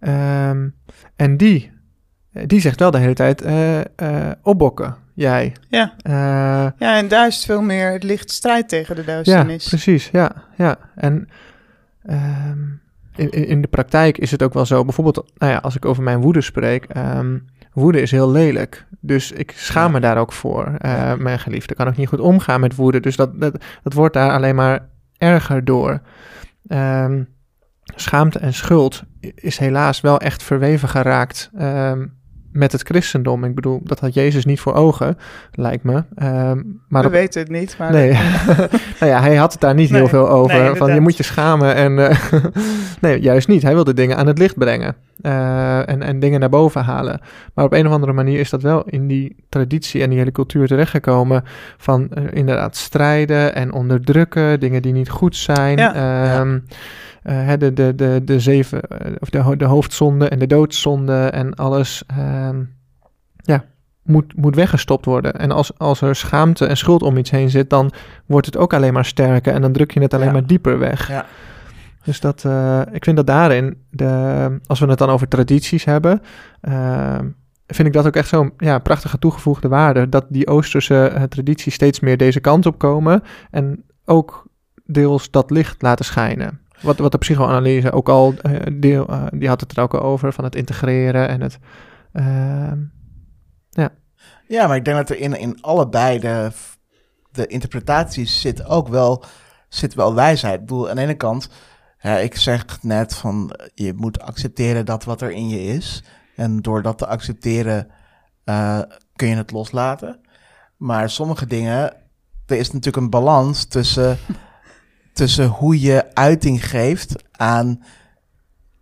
Ehm, en die, die zegt wel de hele tijd, eh, eh, opbokken, jij. Ja. Eh, ja, en daar is het veel meer het licht strijd tegen de ja, duisternis. precies, ja, ja. En ehm, in, in de praktijk is het ook wel zo, bijvoorbeeld, nou ja, als ik over mijn woede spreek, woede is heel lelijk. Dus ik schaam me daar ook voor, eh, mijn geliefde. kan ook niet goed omgaan met woede. Dus dat, dat, dat wordt daar alleen maar erger door. Ehm, schaamte en schuld is helaas wel echt verweven geraakt ehm, met het christendom. Ik bedoel, dat had Jezus niet voor ogen, lijkt me. Ehm, maar We op- weten het niet, maar Nee, [LAUGHS] nou ja, hij had het daar niet heel veel over. nee, van je moet je schamen en. eh, [LAUGHS] nee, juist niet. Hij wilde dingen aan het licht brengen. eh, en, en dingen naar boven halen. Maar op een of andere manier is dat wel in die traditie en die hele cultuur terechtgekomen. Van eh, inderdaad strijden en onderdrukken, dingen die niet goed zijn. Ja, Ehm, eh, hè, de, de, de, de zeven, eh, of de, de hoofdzonde en de doodzonde en alles. ehm, ja, moet, moet weggestopt worden. En als, als er schaamte en schuld om iets heen zit, dan wordt het ook alleen maar sterker en dan druk je het alleen Ja. maar dieper weg. Ja. Dus dat, eh, ik vind dat daarin, de, als we het dan over tradities hebben, eh, vind ik dat ook echt zo'n ja, prachtige toegevoegde waarde. Dat die Oosterse tradities steeds meer deze kant op komen en ook deels dat licht laten schijnen. Wat, wat de psychoanalyse ook al eh, deel, eh, die had het er ook al over, van het integreren en het. ehm, Ja, maar ik denk dat er in, in allebei de, de interpretaties zit ook wel, zit wel wijsheid. Ik bedoel, aan de ene kant, ja, ik zeg net van je moet accepteren dat wat er in je is. En door dat te accepteren eh, kun je het loslaten. Maar sommige dingen, er is natuurlijk een balans tussen, [LAUGHS] tussen hoe je uiting geeft aan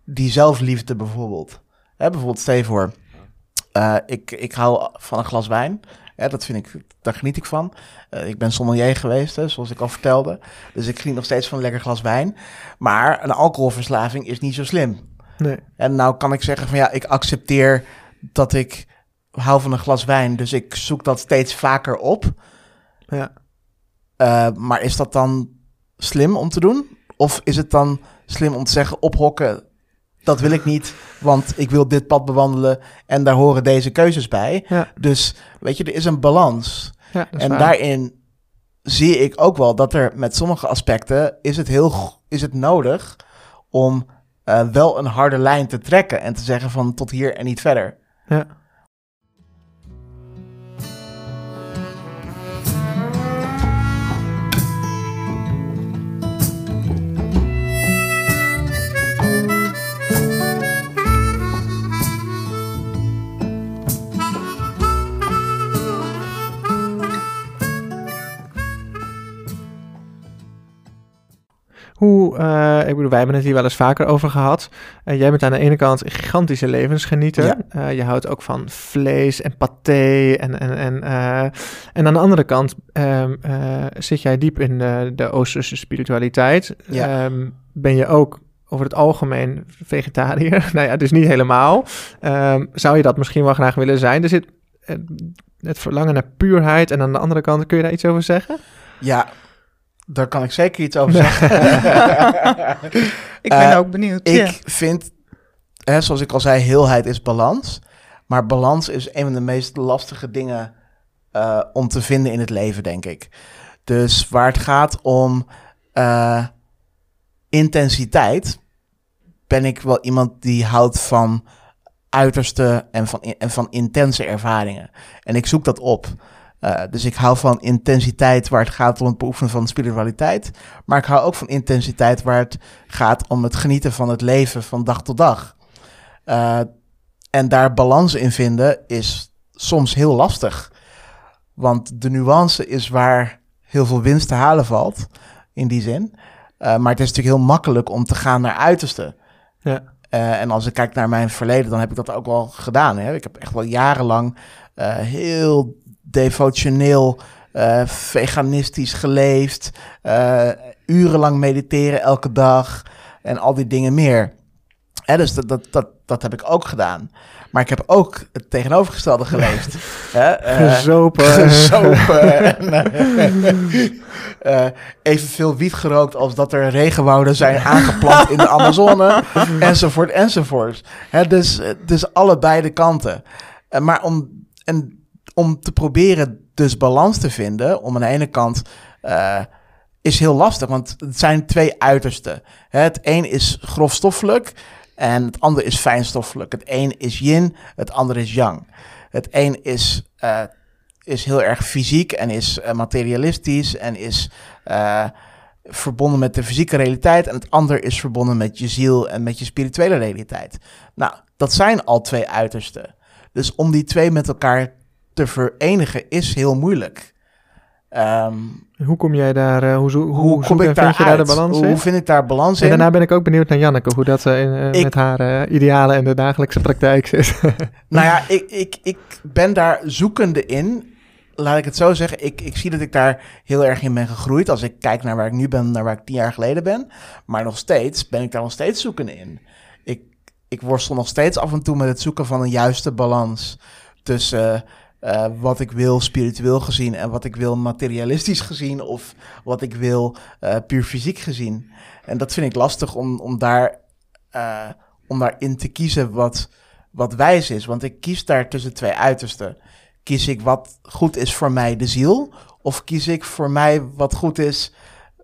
die zelfliefde bijvoorbeeld. Hè, bijvoorbeeld, stel je voor, eh, ik, ik hou van een glas wijn. Hè, dat vind ik, daar geniet ik van. Eh, ik ben sommelier geweest, hè, zoals ik al vertelde. Dus ik geniet nog steeds van een lekker glas wijn. Maar een alcoholverslaving is niet zo slim. nee. En nou kan ik zeggen van ja, ik accepteer dat ik hou van een glas wijn. Dus ik zoek dat steeds vaker op. Ja. Eh, maar is dat dan slim om te doen? Of is het dan slim om te zeggen ophokken? Dat wil ik niet, want ik wil dit pad bewandelen en daar horen deze keuzes bij. Ja. Dus weet je, er is een balans. Ja, is En waar. daarin zie ik ook wel dat er met sommige aspecten is het heel is het nodig om eh, wel een harde lijn te trekken en te zeggen van tot hier en niet verder. Ja. Hoe, eh, ik bedoel, wij hebben het hier wel eens vaker over gehad. Eh, jij bent aan de ene kant een gigantische levensgenieter. Ja. Eh, je houdt ook van vlees en paté. En, en, en, en aan de andere kant ehm, eh, zit jij diep in de, de Oosterse spiritualiteit. Ja. Ehm, ben je ook over het algemeen vegetariër? [LAUGHS] nou ja, dus niet helemaal. Ehm, zou je dat misschien wel graag willen zijn? Er zit het verlangen naar puurheid. En aan de andere kant, kun je daar iets over zeggen? Ja, daar kan ik zeker iets over [LAUGHS] zeggen. [LAUGHS] ik ben Eh, ook benieuwd. ik vind, hè, zoals ik al zei, heelheid is balans. Maar balans is een van de meest lastige dingen eh, om te vinden in het leven, denk ik. Dus waar het gaat om eh, intensiteit, ben ik wel iemand die houdt van uiterste en van, en van intense ervaringen. En ik zoek dat op. Uh, dus ik hou van intensiteit waar het gaat om het beoefenen van spiritualiteit. Maar ik hou ook van intensiteit waar het gaat om het genieten van het leven van dag tot dag. Uh, en daar balans in vinden is soms heel lastig. Want de nuance is waar heel veel winst te halen valt, in die zin. Uh, maar het is natuurlijk heel makkelijk om te gaan naar uiterste. Ja. Uh, en als ik kijk naar mijn verleden, dan heb ik dat ook wel gedaan. Hè? Ik heb echt wel jarenlang uh, heel devotioneel, veganistisch geleefd. urenlang mediteren elke dag en al die dingen meer. Hè, dus dat, dat, dat, dat heb ik ook gedaan. Maar ik heb ook het tegenovergestelde [LAUGHS] geleefd. Hè? Uh, gezopen. [LAUGHS] Gezopen. [LAUGHS] en, uh, evenveel wiet gerookt als dat er regenwouden zijn aangeplant in de Amazone. enzovoort, enzovoort. Hè, dus, dus allebei de kanten. Uh, maar om, en, om te proberen dus balans te vinden, om aan de ene kant is heel lastig, want het zijn twee uitersten. Het een is grofstoffelijk en het andere is fijnstoffelijk. Het een is yin, het andere is yang. Het een is, uh, is heel erg fysiek en is uh, materialistisch en is verbonden met de fysieke realiteit. En het ander is verbonden met je ziel en met je spirituele realiteit. Nou, dat zijn al twee uitersten. Dus om die twee met elkaar te verenigen is heel moeilijk. Um, hoe kom jij daar, uh, hoe, hoe, hoe kom ik daar, daar de balans hoe, in? Hoe vind ik daar balans in? En daarna ben ik ook benieuwd naar Janneke, hoe dat uh, in, uh, met haar idealen en de dagelijkse praktijk zit. [LAUGHS] nou ja, ik, ik, ik ben daar zoekende in. Laat ik het zo zeggen, ik, ik zie dat ik daar heel erg in ben gegroeid. Als ik kijk naar waar ik nu ben, naar waar ik tien jaar geleden ben. Maar nog steeds ben ik daar nog steeds zoekende in. Ik, ik worstel nog steeds af en toe met het zoeken van een juiste balans tussen uh, wat ik wil spiritueel gezien en wat ik wil materialistisch gezien of wat ik wil uh, puur fysiek gezien. En dat vind ik lastig om, om, daar, uh, om daarin te kiezen wat, wat wijs is. Want ik kies daar tussen twee uitersten. Kies ik wat goed is voor mij de ziel of kies ik voor mij wat goed is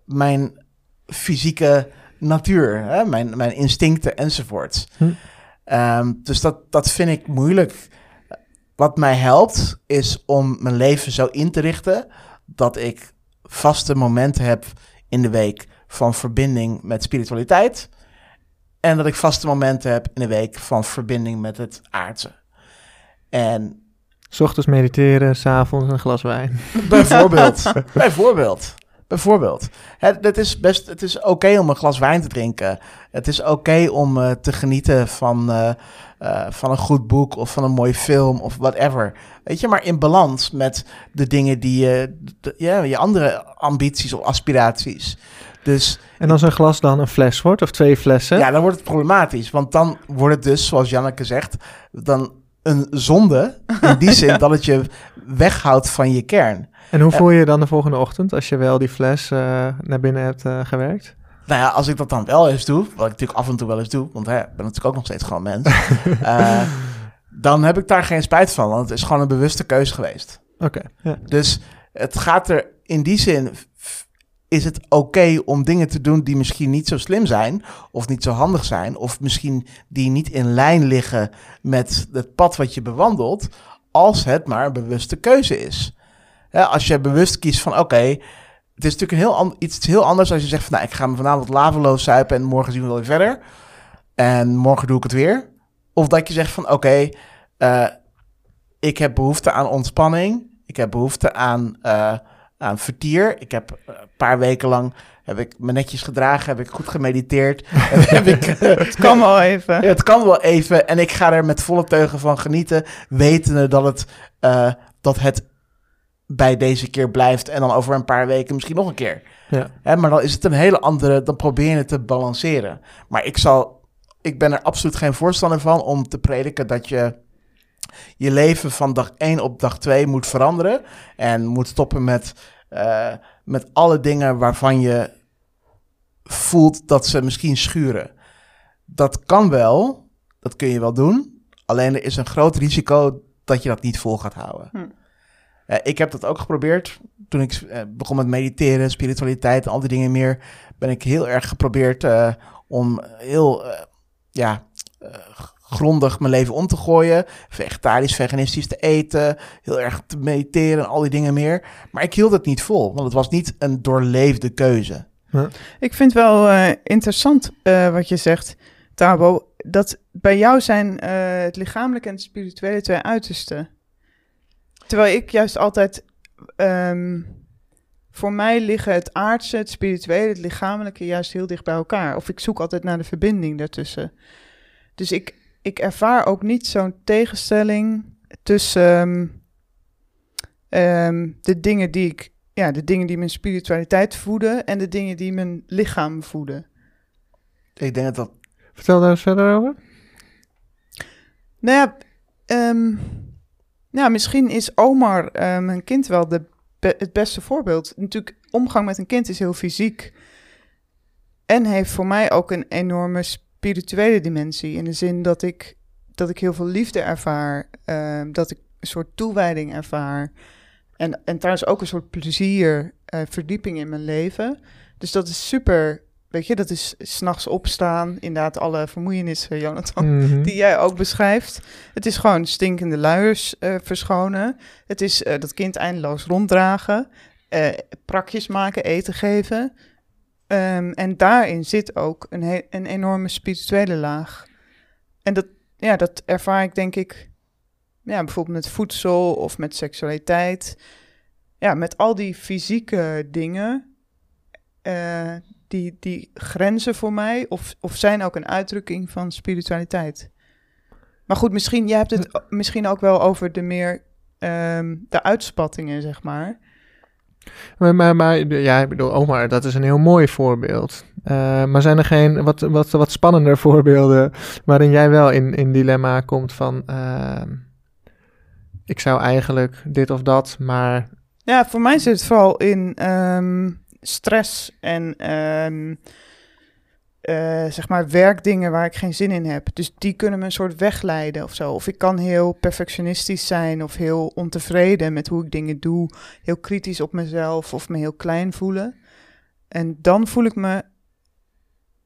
mijn fysieke natuur, hè? Mijn, mijn instincten enzovoorts. Hm. Um, dus dat, dat vind ik moeilijk. Wat mij helpt is om mijn leven zo in te richten dat ik vaste momenten heb in de week van verbinding met spiritualiteit. En dat ik vaste momenten heb in de week van verbinding met het aardse. En. S ochtends mediteren, s'avonds een glas wijn. Bijvoorbeeld. [LAUGHS] bijvoorbeeld. Bijvoorbeeld. Het, het is best, het is oké om een glas wijn te drinken. Het is oké om uh, te genieten van, uh, uh, van een goed boek of van een mooie film of whatever. Weet je, maar in balans met de dingen die je, ja, je andere ambities of aspiraties. Dus, en als een glas dan een fles wordt of twee flessen? Ja, dan wordt het problematisch. Want dan wordt het dus, zoals Janneke zegt, dan een zonde. In die [LAUGHS] zin dat het je weghoudt van je kern. En hoe voel je je dan de volgende ochtend als je wel die fles uh, naar binnen hebt uh, gewerkt? Nou ja, als ik dat dan wel eens doe, wat ik natuurlijk af en toe wel eens doe, want hè, ik ben natuurlijk ook nog steeds gewoon mens, uh, [LAUGHS] dan heb ik daar geen spijt van, want het is gewoon een bewuste keuze geweest. Oké. ja. Dus het gaat er in die zin, is het oké om dingen te doen die misschien niet zo slim zijn, of niet zo handig zijn, of misschien die niet in lijn liggen met het pad wat je bewandelt, als het maar een bewuste keuze is. als je bewust kiest van oké, het is natuurlijk een heel iets heel anders als je zegt van nou, ik ga me vanavond laveloos zuipen en morgen zien we wel weer verder. En morgen doe ik het weer. Of dat je zegt van oké, uh, ik heb behoefte aan ontspanning. Ik heb behoefte aan, uh, aan vertier. Ik heb een paar weken lang heb ik me netjes gedragen, heb ik goed gemediteerd. [LAUGHS] heb ik, het kan wel even. Ja, het kan wel even. En ik ga er met volle teugen van genieten, wetende dat het, uh, dat het bij deze keer blijft en dan over een paar weken misschien nog een keer. Ja. Hè, maar dan is het een hele andere, dan probeer je het te balanceren. Maar ik zal, ik ben er absoluut geen voorstander van om te prediken dat je je leven van dag 1 op dag 2 moet veranderen en moet stoppen met, uh, met alle dingen waarvan je voelt dat ze misschien schuren. Dat kan wel, dat kun je wel doen. Alleen er is een groot risico dat je dat niet vol gaat houden. Hm. Eh, ik heb dat ook geprobeerd. Toen ik eh, begon met mediteren, spiritualiteit en al die dingen meer, ben ik heel erg geprobeerd eh, om heel eh, ja, eh, grondig mijn leven om te gooien. Vegetarisch, veganistisch te eten, heel erg te mediteren en al die dingen meer. Maar ik hield het niet vol, want het was niet een doorleefde keuze. Ik vind wel eh, interessant eh, wat je zegt, Tabo. Dat bij jou zijn eh, het lichamelijke en het spirituele twee uitersten. Terwijl ik juist altijd. ehm, voor mij liggen het aardse, het spirituele, het lichamelijke juist heel dicht bij elkaar. Of ik zoek altijd naar de verbinding daartussen. Dus ik, ik ervaar ook niet zo'n tegenstelling tussen ehm, ehm, de dingen die ik ja, de dingen die mijn spiritualiteit voeden en de dingen die mijn lichaam voeden. Ik denk dat dat Vertel daar eens verder over. Nou ja, ehm, ja misschien is Omar, eh, mijn kind, wel de be- het beste voorbeeld. Natuurlijk, omgang met een kind is heel fysiek. En heeft voor mij ook een enorme spirituele dimensie. In de zin dat ik, dat ik heel veel liefde ervaar. ehm, dat ik een soort toewijding ervaar. En, en trouwens ook een soort plezier, eh, verdieping in mijn leven. Dus dat is super. Weet je, dat is s'nachts opstaan. Inderdaad, alle vermoeienissen, Jonathan Mhm. die jij ook beschrijft. Het is gewoon stinkende luiers eh, verschonen. Het is eh, dat kind eindeloos ronddragen. prakjes maken, eten geven. Ehm, en daarin zit ook een, he- een enorme spirituele laag. En dat, ja, dat ervaar ik denk ik... Ja, bijvoorbeeld met voedsel of met seksualiteit. Ja, met al die fysieke dingen... eh, die, die grenzen voor mij of, of zijn ook een uitdrukking van spiritualiteit. Maar goed, misschien, jij hebt het o- misschien ook wel over de meer ehm, de uitspattingen, zeg maar. Maar, maar, ja, ik bedoel, Omar, dat is een heel mooi voorbeeld. Eh, maar zijn er geen wat, wat, wat spannender [LAUGHS] voorbeelden waarin jij wel in, in dilemma komt van... ehm, ik zou eigenlijk dit of dat, maar Ja, voor mij zit het vooral in ehm, stress en ehm, eh, zeg maar werkdingen waar ik geen zin in heb. Dus die kunnen me een soort wegleiden of zo. Of ik kan heel perfectionistisch zijn of heel ontevreden met hoe ik dingen doe. Heel kritisch op mezelf of me heel klein voelen. En dan voel ik me.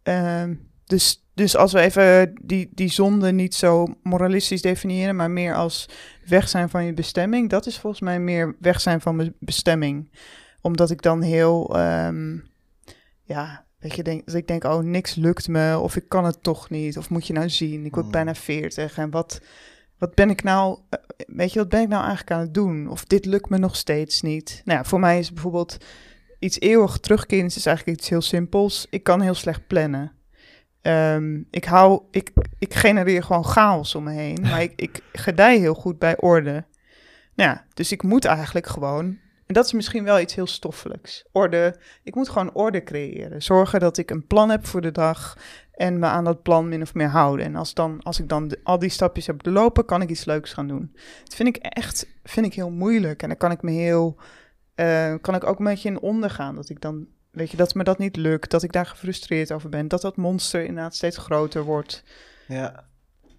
ehm, dus, dus als we even die, die zonde niet zo moralistisch definiëren, maar meer als weg zijn van je bestemming, dat is volgens mij meer weg zijn van mijn bestemming. Omdat ik dan heel, ehm, ja, weet je, denk, dat ik denk, oh, niks lukt me, of ik kan het toch niet, of moet je nou zien, ik word Mm. bijna veertig en wat, wat ben ik nou, eh, weet je, wat ben ik nou eigenlijk aan het doen? Of dit lukt me nog steeds niet. Nou ja, voor mij is bijvoorbeeld iets eeuwig terugkerends is eigenlijk iets heel simpels. Ik kan heel slecht plannen. Ehm, ik hou, ik, ik genereer gewoon chaos om me heen, [LAUGHS] maar ik, ik gedij heel goed bij orde. Nou ja, dus ik moet eigenlijk gewoon, en dat is misschien wel iets heel stoffelijks, orde, ik moet gewoon orde creëren. Zorgen dat ik een plan heb voor de dag en me aan dat plan min of meer houden. En als, dan, als ik dan de- al die stapjes heb doorlopen, kan ik iets leuks gaan doen. Dat vind ik echt vind ik heel moeilijk en dan kan ik me heel, eh, kan ik ook een beetje in ondergaan, dat ik dan Weet je, dat me dat niet lukt, dat ik daar gefrustreerd over ben, dat dat monster inderdaad steeds groter wordt. Ja.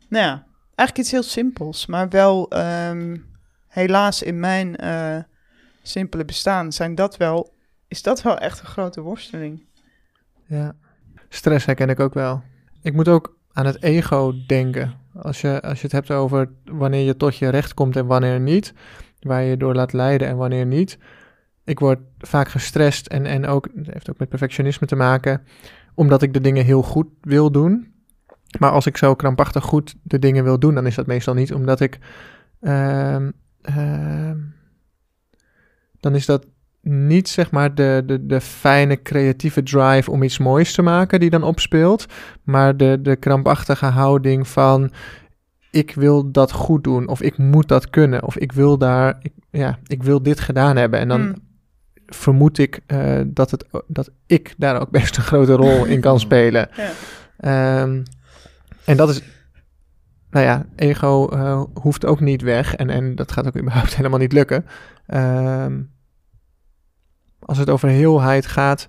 Nou ja, eigenlijk iets heel simpels, maar wel ehm, helaas in mijn eh, simpele bestaan zijn dat wel, is dat wel echt een grote worsteling. Ja. Stress herken ik ook wel. Ik moet ook aan het ego denken. Als je, als je het hebt over wanneer je tot je recht komt en wanneer niet. Waar je door laat leiden en wanneer niet. Ik word vaak gestrest en, en ook, het heeft ook met perfectionisme te maken. Omdat ik de dingen heel goed wil doen. Maar als ik zo krampachtig goed de dingen wil doen, dan is dat meestal niet omdat ik. ehm, ehm, dan is dat niet zeg maar de, de, de fijne creatieve drive om iets moois te maken die dan opspeelt, maar de, de krampachtige houding van ik wil dat goed doen of ik moet dat kunnen of ik wil daar, ik, ja, ik wil dit gedaan hebben en dan Hmm. vermoed ik eh, dat, het, dat ik daar ook best een grote rol in kan [LAUGHS] spelen. Ja. Ehm, en dat is, nou ja, ego eh, hoeft ook niet weg. En, en dat gaat ook überhaupt [LAUGHS] helemaal niet lukken. Ehm, als het over heelheid gaat,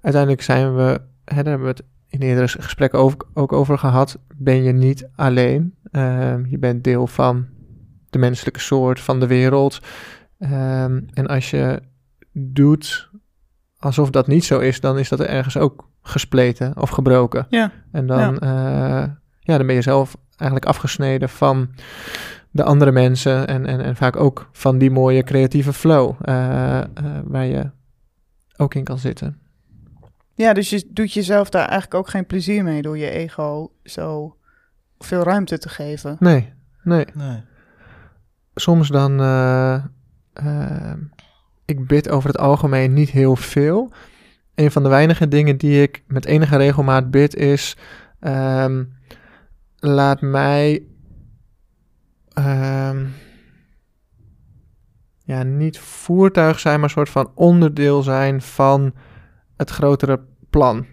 uiteindelijk zijn we, hè, daar hebben we het in eerdere gesprekken over, ook over gehad, ben je niet alleen. Ehm, je bent deel van de menselijke soort, van de wereld. Ehm, en als je doet alsof dat niet zo is, dan is dat ergens ook gespleten of gebroken. Ja. En dan, ja. ja, dan ben je zelf eigenlijk afgesneden van de andere mensen en, en, en vaak ook van die mooie creatieve flow uh, uh, waar je ook in kan zitten. Ja, dus je doet jezelf daar eigenlijk ook geen plezier mee door je ego zo veel ruimte te geven. Nee, nee. nee. Soms dan, uh, ik bid over het algemeen niet heel veel. Een van de weinige dingen die ik met enige regelmaat bid is, um, laat mij um, ja, niet voertuig zijn, maar een soort van onderdeel zijn van het grotere plan.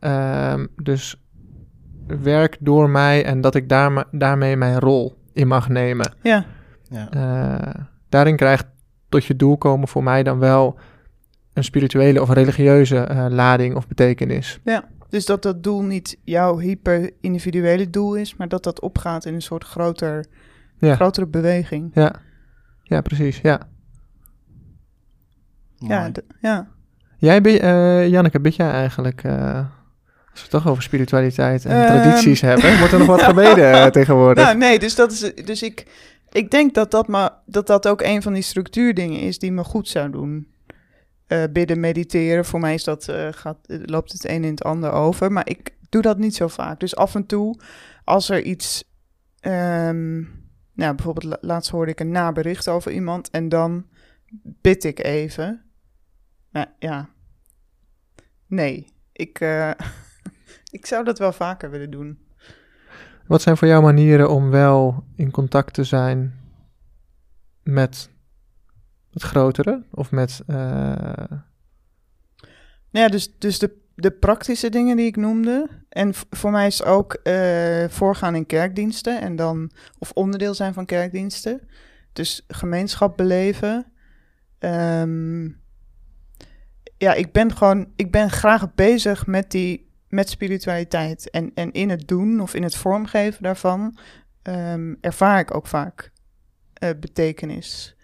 Um, dus werk door mij en dat ik daar, daarmee mijn rol in mag nemen. Ja. ja. Uh, daarin krijgt tot je doel komen voor mij dan wel een spirituele of religieuze uh, lading of betekenis. Ja, dus dat dat doel niet jouw hyper-individuele doel is, maar dat dat opgaat in een soort groter, ja. grotere beweging. Ja, ja precies, ja. Ja, ja. Jij, uh, Janneke, bid jij eigenlijk, uh, als we het toch over spiritualiteit en Um, tradities hebben, wordt er nog wat [LAUGHS] gebeden uh, tegenwoordig? Nou, nee, dus, dat is, dus ik, ik denk dat dat, maar, dat dat ook een van die structuurdingen is die me goed zou doen. Uh, bidden, mediteren, voor mij is dat, uh, gaat, loopt het een in het ander over. Maar ik doe dat niet zo vaak. Dus af en toe, als er iets... Um, nou, bijvoorbeeld laatst hoorde ik een nabericht over iemand en dan bid ik even. Maar ja, nee, ik, [LAUGHS] ik zou dat wel vaker willen doen. Wat zijn voor jou manieren om wel in contact te zijn met het grotere of met. Uh... Nou ja, dus, dus de, de praktische dingen die ik noemde. En voor mij is ook uh, voorgaan in kerkdiensten en dan, of onderdeel zijn van kerkdiensten. Dus gemeenschap beleven. Um, ja, ik ben gewoon, ik ben graag bezig met die, met spiritualiteit. En, en in het doen of in het vormgeven daarvan um, ervaar ik ook vaak uh, betekenis.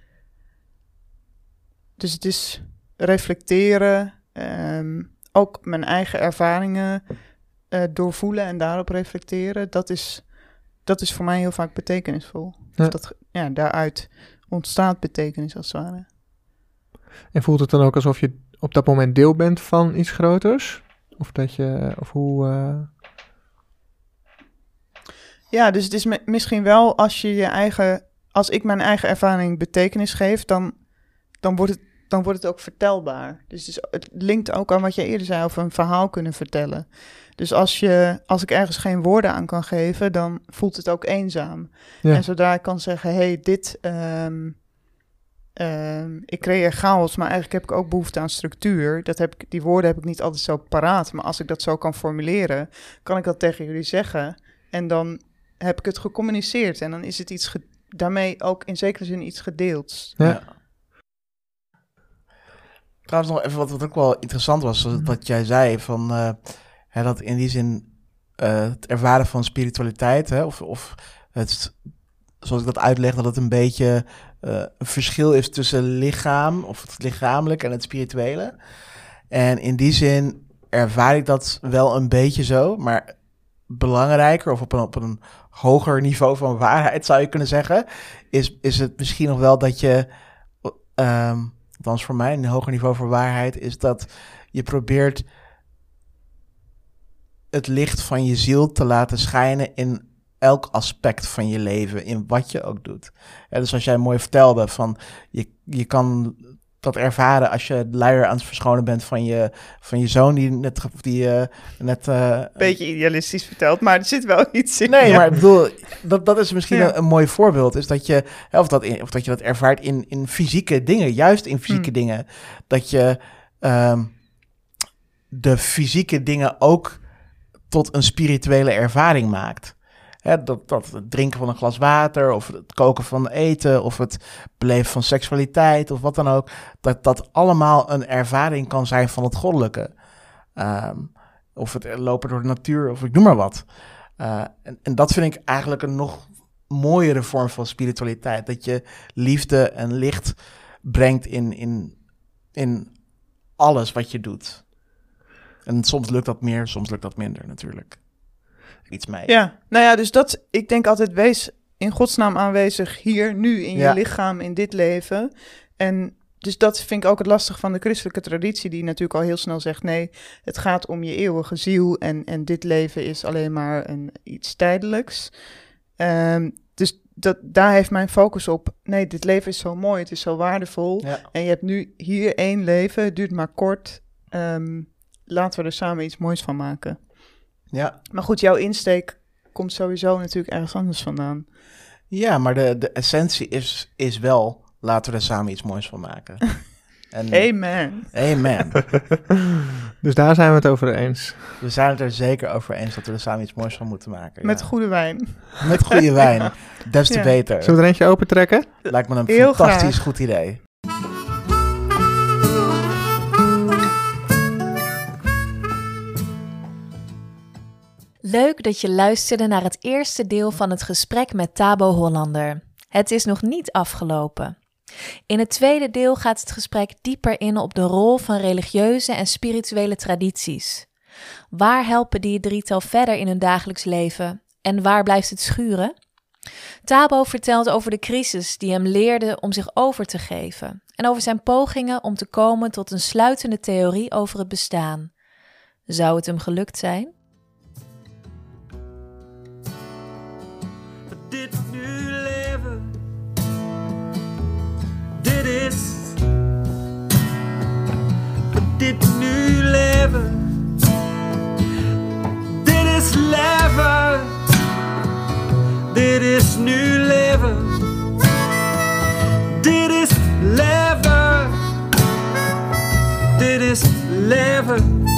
Dus het is reflecteren, um, ook mijn eigen ervaringen uh, doorvoelen en daarop reflecteren. Dat is, dat is voor mij heel vaak betekenisvol. Ja. Of dat, ja, daaruit ontstaat betekenis als het ware. En voelt het dan ook alsof je op dat moment deel bent van iets groters? Of dat je, of hoe. Uh... Ja, dus het is misschien wel als je je eigen, als ik mijn eigen ervaring betekenis geef, dan, dan, wordt, het, dan wordt het ook vertelbaar. Dus het, is, het linkt ook aan wat je eerder zei over een verhaal kunnen vertellen. Dus als, je, als ik ergens geen woorden aan kan geven, dan voelt het ook eenzaam. Ja. En zodra ik kan zeggen, hé, hey, dit. Um, ik creëer chaos, maar eigenlijk heb ik ook behoefte aan structuur. Dat heb ik, die woorden heb ik niet altijd zo paraat. Maar als ik dat zo kan formuleren, kan ik dat tegen jullie zeggen. En dan heb ik het gecommuniceerd. En dan is het iets daarmee ook in zekere zin iets gedeeld. Ja. ja. Trouwens, nog even wat, wat ook wel interessant was, wat jij zei van uh, hè, dat in die zin uh, het ervaren van spiritualiteit, hè, of, of het, zoals ik dat uitleg, dat het een beetje uh, een verschil is tussen lichaam, of het lichamelijk en het spirituele. En in die zin ervaar ik dat wel een beetje zo, maar belangrijker of op een, op een hoger niveau van waarheid zou je kunnen zeggen, is, is het misschien nog wel dat je, um, althans voor mij een hoger niveau van waarheid, is dat je probeert het licht van je ziel te laten schijnen in elk aspect van je leven, in wat je ook doet. Ja, dus als jij mooi vertelde van je, je kan dat ervaren als je luier aan het verschonen bent van je, van je zoon die net... Die, uh, net uh, Beetje idealistisch verteld, maar er zit wel iets in. Nee, ja. maar ik bedoel, dat, dat is misschien ja. een, een, mooi voorbeeld. Is dat je, of dat, in, of dat je dat ervaart in, in fysieke dingen, juist in fysieke hmm. dingen. Dat je um, de fysieke dingen ook tot een spirituele ervaring maakt. Dat, het drinken van een glas water, of het koken van eten, of het beleven van seksualiteit, of wat dan ook. Dat dat allemaal een ervaring kan zijn van het goddelijke. Um, of het lopen door de natuur, of ik noem maar wat. Uh, en, en dat vind ik eigenlijk een nog mooiere vorm van spiritualiteit. Dat je liefde en licht brengt in, in, in alles wat je doet. En soms lukt dat meer, soms lukt dat minder natuurlijk. Iets mij. Ja, nou ja, dus dat, ik denk altijd, wees in godsnaam aanwezig hier, nu, in je lichaam, in dit leven. En dus dat vind ik ook het lastig van de christelijke traditie, die natuurlijk al heel snel zegt, nee, het gaat om je eeuwige ziel en, en dit leven is alleen maar een, iets tijdelijks. Ehm, dus dat, daar heeft mijn focus op, nee, dit leven is zo mooi, het is zo waardevol. Ja. En je hebt nu hier één leven, het duurt maar kort. Ehm, laten we er samen iets moois van maken. Ja. Maar goed, jouw insteek komt sowieso natuurlijk ergens anders vandaan. Ja, maar de, de essentie is, is wel, laten we er samen iets moois van maken. [LAUGHS] En, Amen. Amen. [LAUGHS] Dus daar zijn we het over eens. We zijn het er zeker over eens dat we er samen iets moois van moeten maken. Met ja. goede wijn. Met goede wijn. [LAUGHS] Des te Ja. beter. Zullen we er eentje opentrekken? Lijkt me een Heel fantastisch graag. goed idee. Leuk dat je luisterde naar het eerste deel van het gesprek met Tabo Hollander. Het is nog niet afgelopen. In het tweede deel gaat het gesprek dieper in op de rol van religieuze en spirituele tradities. Waar helpen die drietal verder in hun dagelijks leven en waar blijft het schuren? Tabo vertelt over de crisis die hem leerde om zich over te geven en over zijn pogingen om te komen tot een sluitende theorie over het bestaan. Zou het hem gelukt zijn? dit nu leven. Dit is dit nu leven. Dit is leven. Dit is nu leven. Dit is leven. Dit is leven.